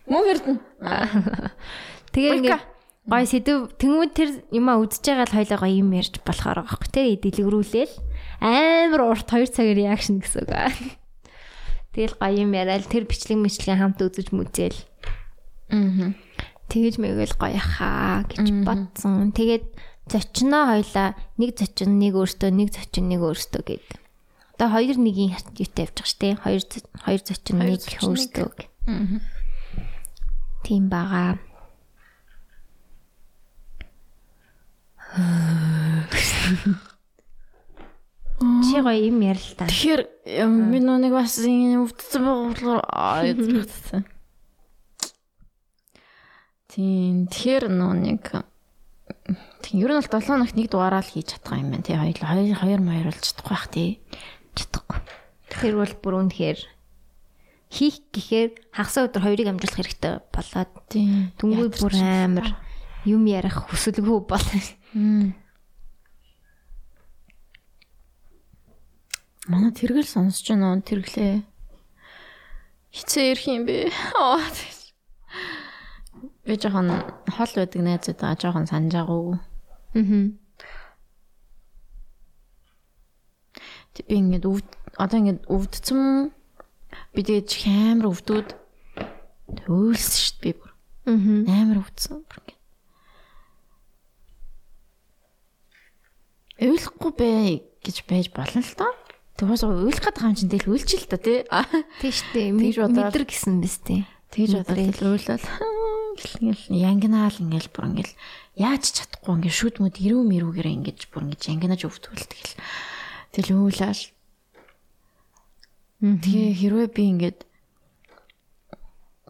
Мөн хэрдэн. Тэгээ ингээ гой сэдв тэнгууд тэр юмаа үзэж байгаа л хоёлоо гоё юм ярьж болохоор байгаа хөөх. Тэр дэлгэрүүлээл амар урт 2 цагийн реакшн гэсэн үг. аа. Тэгэл гоё юм яриад тэр бичлэг мэтлэгийн хамт үзэж мүзээл. Аа. Тэгэж мэгэл гоё хаа гэж бодсон. Тэгээд зочноо хоёлаа нэг зочин нэг өөртөө нэг зочин нэг өөртөө гээд. Одоо хоёр нэгийн юутай явж байгаа шүү дээ. Хоёр хоёр зочин нэг өөртөө. Аа. Тийм байгаа. Чи гоё юм ярил та. Тэгэхээр би нүг бас ингэ өвдсөн аа ядчихсан. Тийм тэгэхээр нөө нэг тийм ер нь бол 7 хоногт нэг дугаараа л хийж чадах юм байна тий хоёр хоёр хоёр маяр болж чадахгүй бах тий чадахгүй. Тэр бол бүр үнэхээр хийх гэхээр хагас өдөр хоёрыг амжуулах хэрэгтэй болоод тийм дүнгүй бүр амар юм ярих хүсэлгүй бол манай тэргэл сонсож байна уу тэрглээ хизээ ирэх юм бэ аа тэгэж. би жоохон хол байдаг найзууд байгаа жоохон санаж байгаагүй Аа. Би ингээд өвд одоо ингээд өвдсөн би тэгээд амар өвдөөд төөлсөн шүү дээ би бүр Аа. амар өвдсөн бүр ингээд Уйлахгүй бай гэж байж болно л доо. Тэгээс уйлах гэдэг юм чинь тэгэл уйлчих л та тий. Тэгж бодоод- Мэдэр гэсэн биз дээ. Тэгж бодоод уйлал ингээл янгинаал ингээл бүр ингээл яаж чадахгүй ингээл шүд мүд ирүү мэрүүгээрээ ингэж бүр ингэж янгинаж өвдвөл тэгэл тэгэл уйлал Тэгээ хэрвээ би ингээд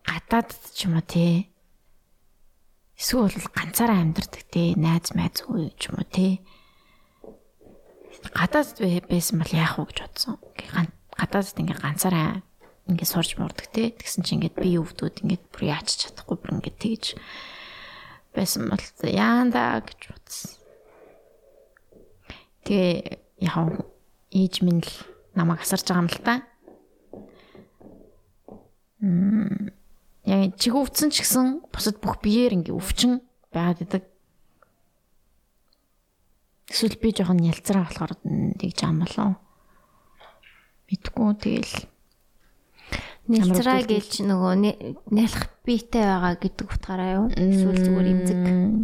гадаад ч юм уу те. Эсвэл ганцаараа амьдардаг те. Найз майз уу ч юм уу те. Гадаад байсан бол яах вэ гэж бодсон. Гадаадд ингээ ганцаараа ингээ сурж мурдаг те. Тэгсэн чинь ингээд би өвдөөд ингээд бүр яач чадахгүй бүр ингээд тэгж байсан бол яанда гэж бодсон. Тэгээ яг ээж минь л намайг асарж байгаа юм л та. Мм яг чиг өвдсөн ч гэсэн бусад бүх биеэр ингээ өвчин байгаад идэг. Эсвэл би жоохон ялцраа болохоор тэгж юм болов. Мэдгүй тэгэл Нэлцраа гэлж нөгөө нялх биетэй байгаа гэдэг утгаараа юу? Эсвэл зүгээр имзэг.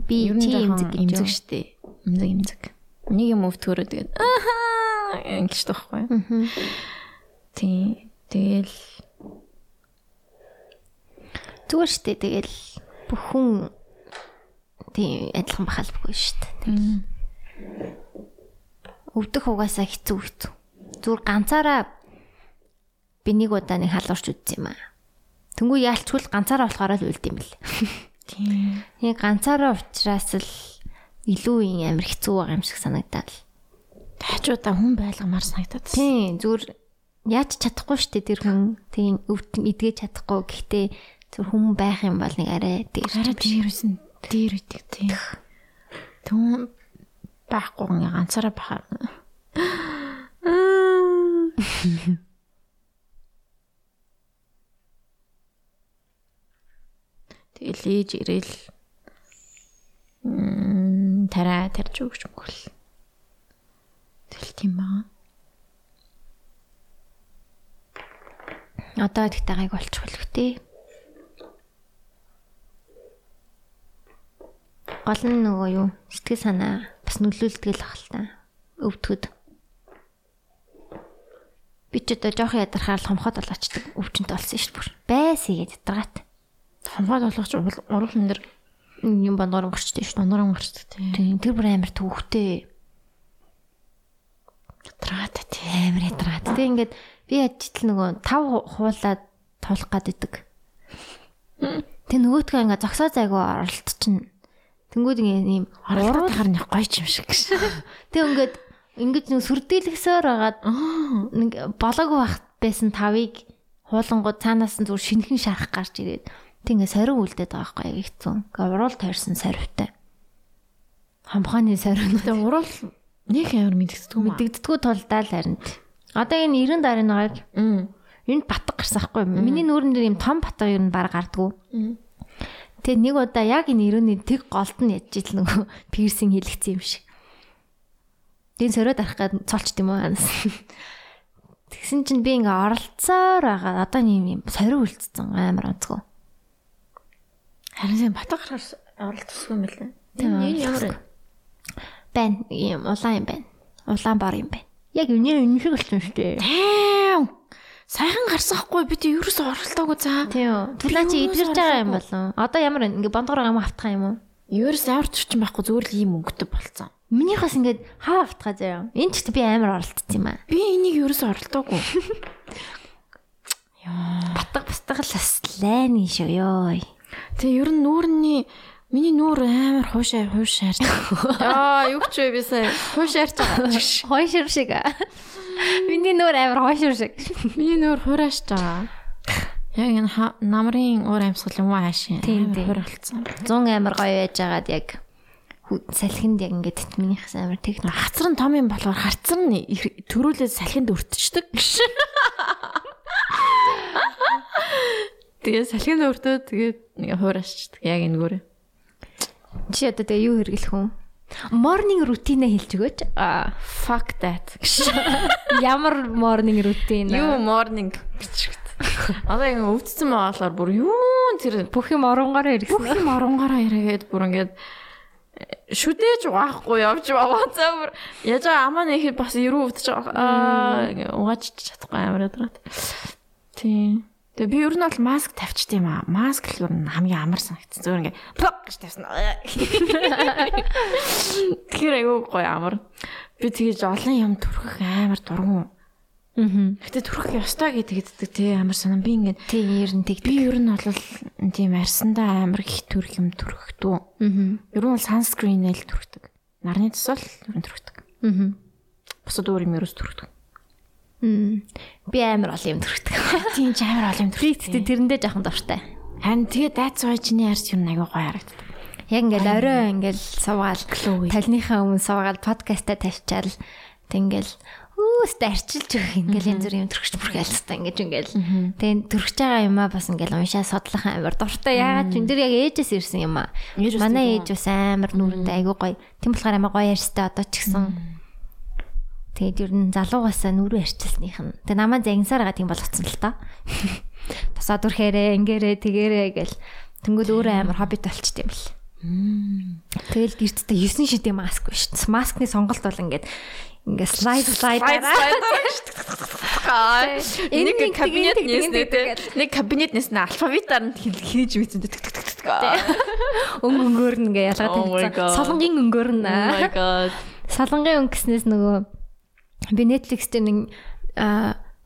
Би чи имзэг гэж имзэг штэ. Имзэг имзэг. Нэг юм өвтгөрөө тэгээд аа ингэж тахгүй. Тий. Тэгэл зүгээр штэ тэгэл бүх хүн тий адилхан бахалбгүй штэ. Өвдөх угаасаа хэцүү хэцүү. Зүгээр ганцаараа би нэг удаа нэг халуурч үтсэн юм аа. Тэнгүү яалчгүй ганцаараа болохоор л үлд юм бэл. Тийм. Яг ганцаараа уучраас л илүү юм амир хэцүү байгаа юм шиг санагдаад. Тачуудаа хүн байлгамаар санагдаад. Тийм зүгээр яаж чадахгүй штэ тэр хүн тийм өвдөн эдгэж чадахгүй гэхдээ зөв хүн байх юм бол нэг арай дээр арай дээрсэн дээр үтэг тийм түн байхгүй ганцаараа бахаар Тэгэл ээж ирээл м тараа тарж өгч мөгөл. Тэгэл тийм байгаа. Одоо тэгтээ гайг болчихвол хтээ. Гол нь нөгөө юу сэтгэл санаа бас нөлөөлдөг л ахalta. Өвдгöd. Би ч одоо жоох ядархаар л хомхоод болоочдөг өвчнөд болсон шүү дээ бүр. Байсгээд ядрагаат. Хомхоод болгоч ургал энэ юм бандгаар гарчдаг шүү дээ. Бандгаар гарчдаг тийм. Тэр бүр амар төвхтэй. Ядрагаат тийм амар ядрагаат. Тэг ингээд би ажитл нөгөө тав хуулаад тулах гад идэг. Тэг нөгөөтгөө ингээд зогсоо зайгуу оролтчихно Тэнгүүд ийм оролдоод харна гоё юм шиг гэсэн. Тэг ингээд ингэж нэг сүрдээлгсээр байгаад нэг болоогүй байх байсан тавыг хуулангууд цаанаас нь зүр шинхэн шарах гарч ирээд тэг ингээд сарив үлдээд байгаа байхгүй хэцүү. Ингээ уруул тойрсон саривтай. Хамхааны сарив. Тэг уруул нэг амар мэддэгддэг юм. Мэддэгддэггүй тулдаа л харин. Одоо энэ 90 дарааны гал. Энд батг гарсан байхгүй. Миний нүүрэн дээр юм том батг ер нь баг гардггүй. Тэгээ нэг удаа яг энэ өрөөний тэг голд нь ядж ил нөгөө пирсинг хийлгцсэн юм шиг. Дин сөрөөд арах гад цолчт юм уу анаас. Тэгсэн чинь би ингээ оролцоор байгаа. Одоо нэг юм сорив үлдсэн амар онцгой. Харин бата гараар оролцсон юм лээ. Тийм ямар байна? Ийм улаан юм байна. Улаан бар юм байна. Яг үнээр энэ шиг болсон шүү дээ. Тийм сайхан гарсахгүй бид ерөөс оролтоогүй цаа. Тийм. Тулаа чи идэрч байгаа юм болов. Одоо ямар ингээ бондгоор юм автах юм уу? Ерөөс ямар төрчин байхгүй зүгээр л ийм өнгөтэй болцсон. Минийхээс ингээд хаа автгаа заяа. Энд ч би амар оролтсон юм аа. Би энийг ерөөс оролтоогүй. Яа. Батг бастгал бас лайны шүү ёо. Тэгээ ер нь нүүрний Миний нүүр амар хуушаа хуушаарч. Аа, юу ч вэ би сая хуушаарч байгаа. Хойшир шиг. Миний нүүр амар хойшир шиг. Миний нүүр хурааш байгаа. Яг энэ намрын уур амьсгал юм хаашаа. Тийм хур болцсон. 100 амар гоё байж байгаад яг салхинд яг ингээд минийхс амар тэг хацар нь том юм болохоор харцар нь төрүүлээд салхинд өртчихдөг. Тэгээ салхинд өртөөд тэгээд нэг хураашчдаг яг энэгүүрээ. Чи одоо тэгээ юу хэрэглэх вэ? Morning routine хэлж өгөөч. Аа, fuck that. Ямар morning routine? Юу morning гэж. Одоо ингэ өвдсөн байгаалаар бүр юу тэр бүх юм оронгороо хэрэгсэн. Бүх юм оронгороо хэрэгээд бүр ингээд шүдэж waахгүй явж байгаа. Бүр яаж амаа нэхэд бас эрүү өвдөж байгаа. Аа угааж чадахгүй амар ядраад. Тийм. Тэгээ би ер нь бол маск тавьчт юм аа. Маск л ер нь хамгийн амар санагдсан. Зөвөр ингээ пок гэж тавьсан. Тэгэхээр айгүй гоё амар. Би тэгэж олон юм төрхөх амар дургу. Аа. Гэтэ төрөх ёстой гэдэг тий амар санаа би ингээд Тийм ер нь тэг. би ер нь бол тийм арсандаа амар их төрөх юм төрөхдөө. Аа. Ер нь бол sunscreen-эл төрөхдөг. Нарны тусал ер нь төрөхдөг. Аа. Бусад өөр юм ерөөс төрөхдөг. Би амар ол юм төрхдөг. Тийм ч амар олон юм Би төрөхдөг. тэгтээ тэрэндээ жоохон дуртай. Харин тэгээ дайц чиний арс юм аягүй гоё харагддаг. Яг ингээл орой ингээл суугаал талныхаа өмнө суугаал подкаста тавьчаал тэг ингээл өөст арчилж өгөх ингээл янз бүрийн юм төрөгч бүрхэлстай ингэж ингээл тэг төрөгч байгаа юмаа бас ингээл уншаа судлах амар дуртай яагаад ч энэ дэр яг ээжээс ирсэн юм аа. Манай тийм ээж бас амар нүрэндээ айгүй гоё. Тэм болохоор амар гоё ярьстай одоо ч гэсэн. Тэгээд ер нь залуугасаа нүрээ арчилснийх нь. Тэг намаа загнасаар байгаа тийм болгоцсон л та. Тасаад үрхээрээ ингээрээ тэгээрээ гэл тэнгүүд өөрөө амар хоббит болчт юм бэл. Тэгэл гэртээ 9 шидэ маск биш. Маскны сонголт бол ингээд ингээд слайд слайд Нэг кабинет нээснэ те. Нэг кабинет нээснэ алфавитаар нь хийж мэдсэн те. өнгө өнгөөр нь ингээд Oh my ялгаад God. тавьсан. Солонгийн өнгөөр нь. god. Солонгийн өнгө гэснээс нөгөө би Netflix дээр нэг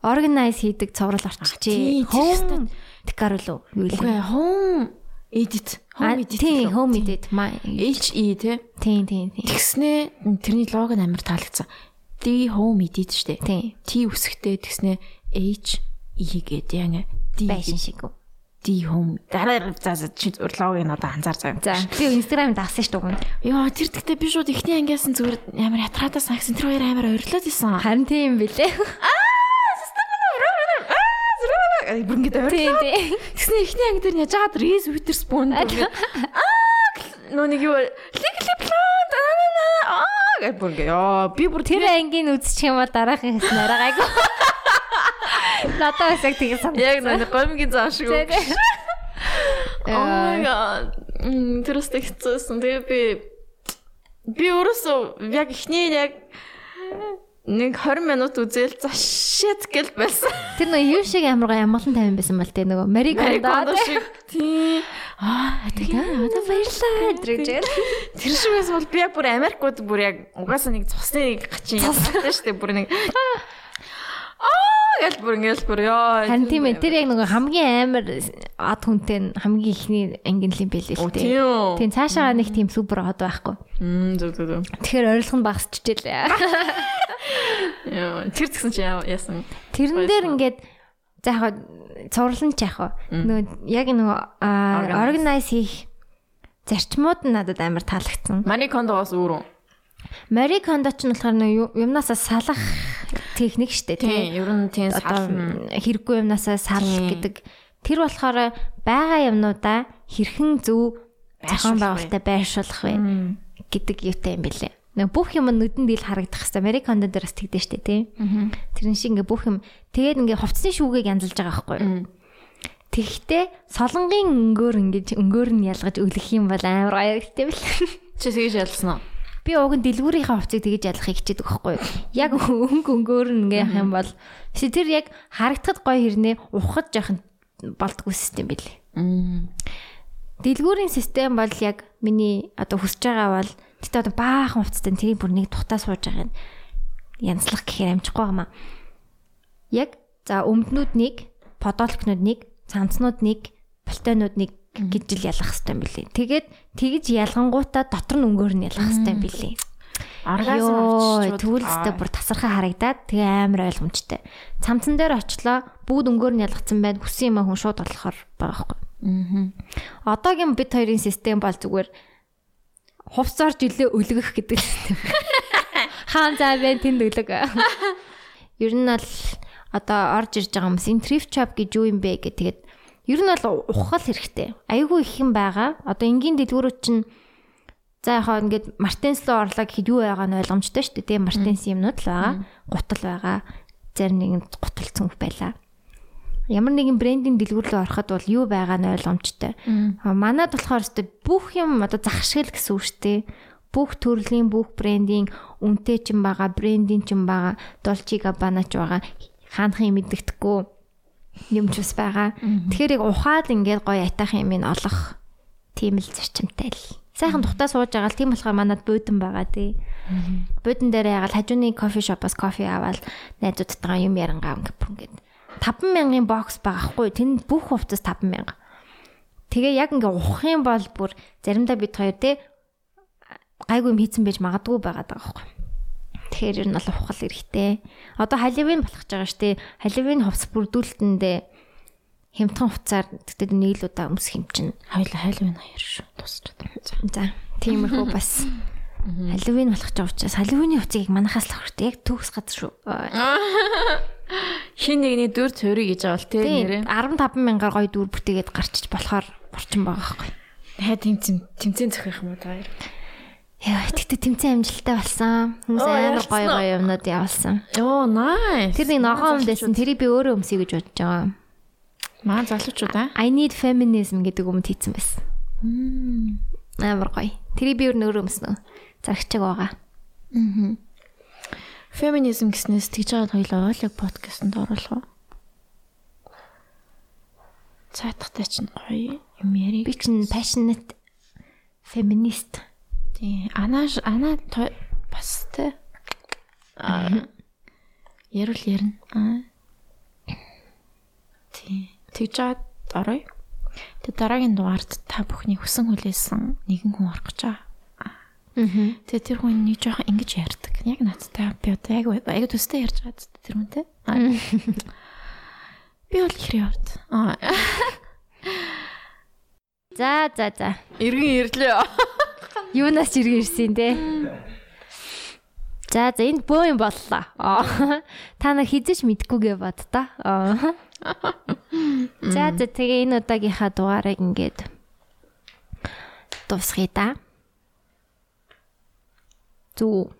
organize хийдэг орчилчээ. тэр Home Дикар уу юу Үгүй вэ? home edit. Home edit. Тийм, home edit. Маа. H E те. Тийм, тийм, тийм. Тэгснэ тэрний лого нь амар таалагдсан. D home edit штэ. Тийм. T үсгтэй тэгснэ H E гэдэг яг D Байшин шиг үү. D home. Дараа за за чи логог нь одоо анзаар заяа. За, би Instagram даасан шүү дээ. Яа тэр тэгтээ би шууд ихний ангиас нь зүгээр амар ятраатаа санагсан. Тэр хоёр амар ойрлоод исэн. Харин тийм билээ. бүр ингэж ойр. Тийм, тийм. Тэгснэ ихний анги дээр жаад Reese Witherspoon бүр ингэ аа нэг юу Legally Blonde аа гэх ингэ яа би бүр Тэр ангийн үзчих юм бол дараагийн хэс нараа гайгүй. Надад бас яг тийм санагдсан. яг нэг гомгийн зам шиг. Тийм, тийм. Oh my god. Мм тэрс тэгцсэн. Тэгээ би би өөрөөсөө яг ихний яг нэг 20 минут үзэл за shit гэл байсан. Тэр нөгөө юу шиг амар гоё амгалан тавин байсан бол тэ нөгөө Мари Кондо шиг. Тийм. Аа тэгээ одоо баярлаа гэж. Тэр шиг байсан бол би яг бүр Америкууд бүр яг угаасаа нэг цусны нэг гачин ясаатай шүү дээ. Бүр нэг Аа гэл бүр ингээл бүр ёо. Харин тийм ээ тэр яг нөгөө хамгийн амар ад хүнтэй хамгийн ихний ангин л юм бэлээ л дээ. Тийм. Цаашаа нэг тийм супер хот байхгүй. Мм зүг зүг. Тэгэхээр ойрлого нь багасчихжээ лээ. Яа, тэр згсэн чи яа- яасан. Тэрэн дээр ингээд за яг цувралн ч яг нөгөө яг нөгөө organize хийх зарчмууд надад амар таалагдсан. Мари кондо бас өөр үү? Мари Кондо ч нь болохоор ю- юмнасаа салах техник штэ Тийм, ер нь тийм сална. хэрэггүй юмнасаа Тийм. гэдэг. Тэр болохоор байгаа юмнуудаа хэрхэн зөв зохион байгуулалтаа байршуулах вэ гэдэг юутай юм бэлээ. Нэг бүх юм нүдэнд ил харагдах хэвээр Американд дээр бас тэгдэж штэ тий. Тэрэн шиг ингээ бүх юм тэгээд ингээ хувцсны шүүгийг янзалж байгаа байхгүй юу? Тэгэхдээ солонгийн өнгөөр ингээ өнгөөр нь ялгаж өглөх юм бол амар баяртай бэл. Чи тэгэж ялсан уу? Би уг нь дэлгүүрийнхаа хувцсыг тэгэж ялахыг хичээдэг байхгүй юу? Яг өнгө өнгөөр ингээ явах юм бол чи тэр яг харагдахад гоё хэрнээ ухахад жоохон болдгоо систем билээ. Дэлгүүрийн систем бол яг миний одоо хүсэж байгаа бол тэгтээ одоо баахан хувцастай тэрийг бүр нэг тухтаа сууж байгаа юм янзлах гэхээр амжихгүй юм аа. Яг за өмднүүд нэг, подолкнууд нэг, цамцнууд нэг, полтойнууд нэг гэж л ялах хэрэгтэй юм билий. Тэгээд тэгэж ялгангуудаа дотор нь өнгөөр нь ялах хэрэгтэй юм билий. Йоо, авчиж түүлстэй бүр тасархаа харагдаад тэгээ амар ойлгомжтой. Цамцан дээр очлоо бүгд өнгөөр нь ялгцсан байна. Хүссэн юм хүн шууд болохоор байгаа байхгүй. Аа. Одоогийн бит хоёрын систем бол зүгээр хувцаар жилээ өлгөх гэдэг систем. Хаан заа бэ тэнд өлөг. Ер нь бол одоо орж ирж байгаа хүмүүс энэ thrift shop гэж юу юм бэ гэх тэгээд ер нь бол ухах хэрэгтэй. Айгүй их юм байгаа. Одоо энгийн дэлгүүрүүд чинь за яхаа ингээд Мартенс руу орлоо гэхэд юу байгаа нь ойлгомжтой шүү дээ. Тэгээ Мартенс юмнууд л байгаа. Гутал байгаа. Зарим нэгэнд гуталцсан үг байлаа. Ямар нэгэн брендинг дэлгүүр рүү ороход бол юу байгаа нь ойлгомжтой. Манад болохоор өстой бүх юм одоо зах шиг л гэсэн үг шүү дээ. Бүх төрлийн бүх брендинг үнэтэй ч юм байгаа, брендинг ч юм байгаа, Dolce Gabbana ч байгаа. Хаанхын мэддэхгүй юм ч бас байгаа. Тэгэхээр яг ухаад ингээд гоё атах юм ин олох тийм л зарчимтай л. Сайхан тухтаа сууж байгаа л тийм болохоор манад бөөдөн байгаа тий. Будин дээр ягаад хажууны кофе шопоос кофе аваад найзуудтайгаа юм ярангаа ингээд 50000-ын бокс байгаа хгүй. Тэнд бүх хувцас 50000. Тэгээ яг ингээ ухах юм бол бүр заримдаа бид хоёр те гайгүй юм хийцэн байж магадгүй байгаад байгаа байхгүй. Тэгэхээр ер нь бол ухал эрэхтэй. Одоо халивын болох гэж байгаа шүү дээ. Халивын хувцс бүрдүүлэлтэндээ хямдхан хувцаар тэгтээ нэг л удаа өмсөх юм чинь. Хоёул халивын хоёр шүү. Тусчаад. За. Тиймэрхүү бас халивын болох гэж байгаа учраас халивын хувцыг манахаас л авахтай яг төгс газар шүү. Хин нэгний дүр цорыг гэж авал тий нэрээ. 15 мянгаар гоё дүр бүтээгээд гарчиж болохоор орчин байгаа байхгүй. Хай тэмцэн тэмцэн зөхөх юм уу та хоёр? Яа, тэгтээ тэмцэн амжилттай болсон. Хүмүүс амар гоё гоё юмнууд явуулсан. Оо, nice. Тэр нэг ногоон өмдөсөн. Тэрийг би өөрөө өмсөе гэж бодож байгаа. Маа залуучууд аа. I need feminism гэдэг өмнө хийцэн байсан. Амар гоё. Тэрийг би өөрөө өмснө. Зарагчаг байгаа. Аа. Феминизм гэснээс тэгж байгаа хоёлоо ойлог подкастэнд оруулах уу? Цаатахтай чинь гоё юм яри. Би чинь passionate feminist. Тий. Анаа анаа бас тэ. Аа. Ярил ярина. Аа. Тий. Тэгж жаад орой. Тэг дараагийн дугаард та бүхний хүсэн хүлээсэн нэгэн хүн орох гэж байгаа. Тэгээ тэр хүн нэг жоохон ингэж ярьдаг. Яг надтай би одоо яг аяг төстэй ярьж байгаа тэр хүнтэй. Би бол ихрээ явд. За за за. Иргэн ирлээ. Юунаас иргэн ирсэн те. За за энд бөө юм боллоо. Та нар хизэж мэдгүйгээ бод та. За за тэгээ энэ удаагийнхаа дугаарыг ингээд дуусгая да. Зүг.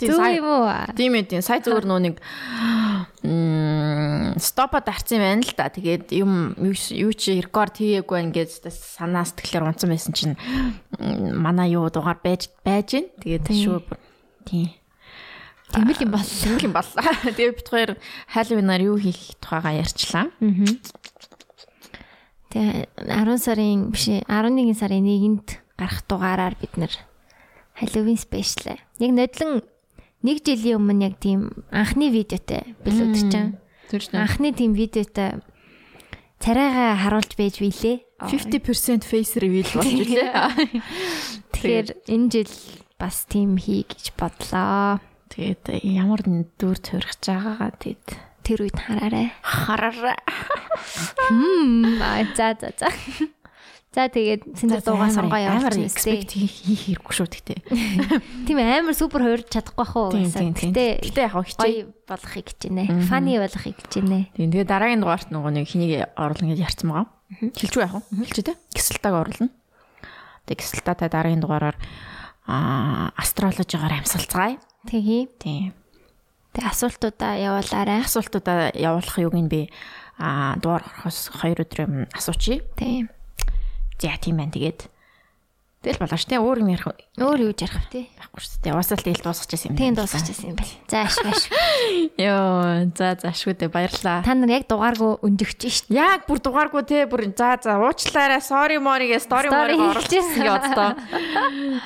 Зүг юм уу? Тийм ээ тийм. Сая зүгээр нөө нэг стопо дарцсан байна л да. Тэгээд юм юу чи рекорд хийгээгүй гэж санаа сэтгэлээр унцсан байсан чинь манай юу дугаар байж байж гин. Тэгээд шүү. Тийм. Тэмэл юм бол. Тэмэл юм бол. Тэгээд бит хоёр хайлвинаар юу хийх тухайгаа ярьчлаа. Аа. Тэгээ 10 сарын биш 11 сарын 1-нд гарах дугаараар бид нэр Halloween special. Яг нодлон нэг жилийн өмнө яг тийм анхны видеотой билүүд чинь. Анхны тийм видеотой царайгаа харуулж байж билээ. 50% face reveal болж билээ. Тэгэхээр энэ жил бас тийм хий гэж бодлоо. Тэгээд ямар дүр төрөх байгаагаа тэгэд тэр үед хараарай. Хараарай. Хм, за за за. За тэгээд сэнэ дуугаа сонгоо явуулж expect хийх хэрэггүй шүү гэхдээ. Тийм амар супер хуурж чадахгүй бах уу гэсэн. Гэтэ гэтэ яг хичээ болохыг гэж байна. Funny болохыг гэж байна. Тийм тэгээд дараагийн дугаарт нөгөө нэг хэнийг оруулна гэж ярьсан байгаа. Хэлчихв яах вэ? Хэлчихэ тэ. Гисэлтаг оруулна. Тэгээд гисэлтатай дараагийн дугаараар аа астрологиогоор амьсгалцгаая. Тэгье. Тийм. Тэг асуултуудаа явуулаарай. Асуултуудаа явуулах юуг нь би аа дугаар орохоос 2 өдөр юм асуучи. Тийм. За тийм байна. Тэгээд тэгэл болоош тий өөр юм ярих өөр юу ярих тий байхгүй шүү дээ. Уусаал тэгэл дуусчихсан юм. Тийм дуусчихсан юм байна. За ашиг ашиг. Йоо за за ашгүй дээ баярлаа. Та нар яг дугааргүй өндөгч дээ. Яг бүр дугааргүй тий бүр за за уучлаарай sorry моригээ story мориг оруулчихсан одоо.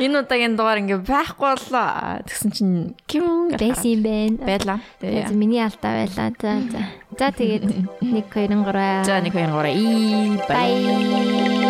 Энэ удаагийн дугаар ингээ байхгүй боллоо. Тэгсэн чинь ким байсан юм байна. Байлаа. Тэгээ миний алдаа байлаа. За за. За тэгээд 1 2 3. За 1 2 3. И бай.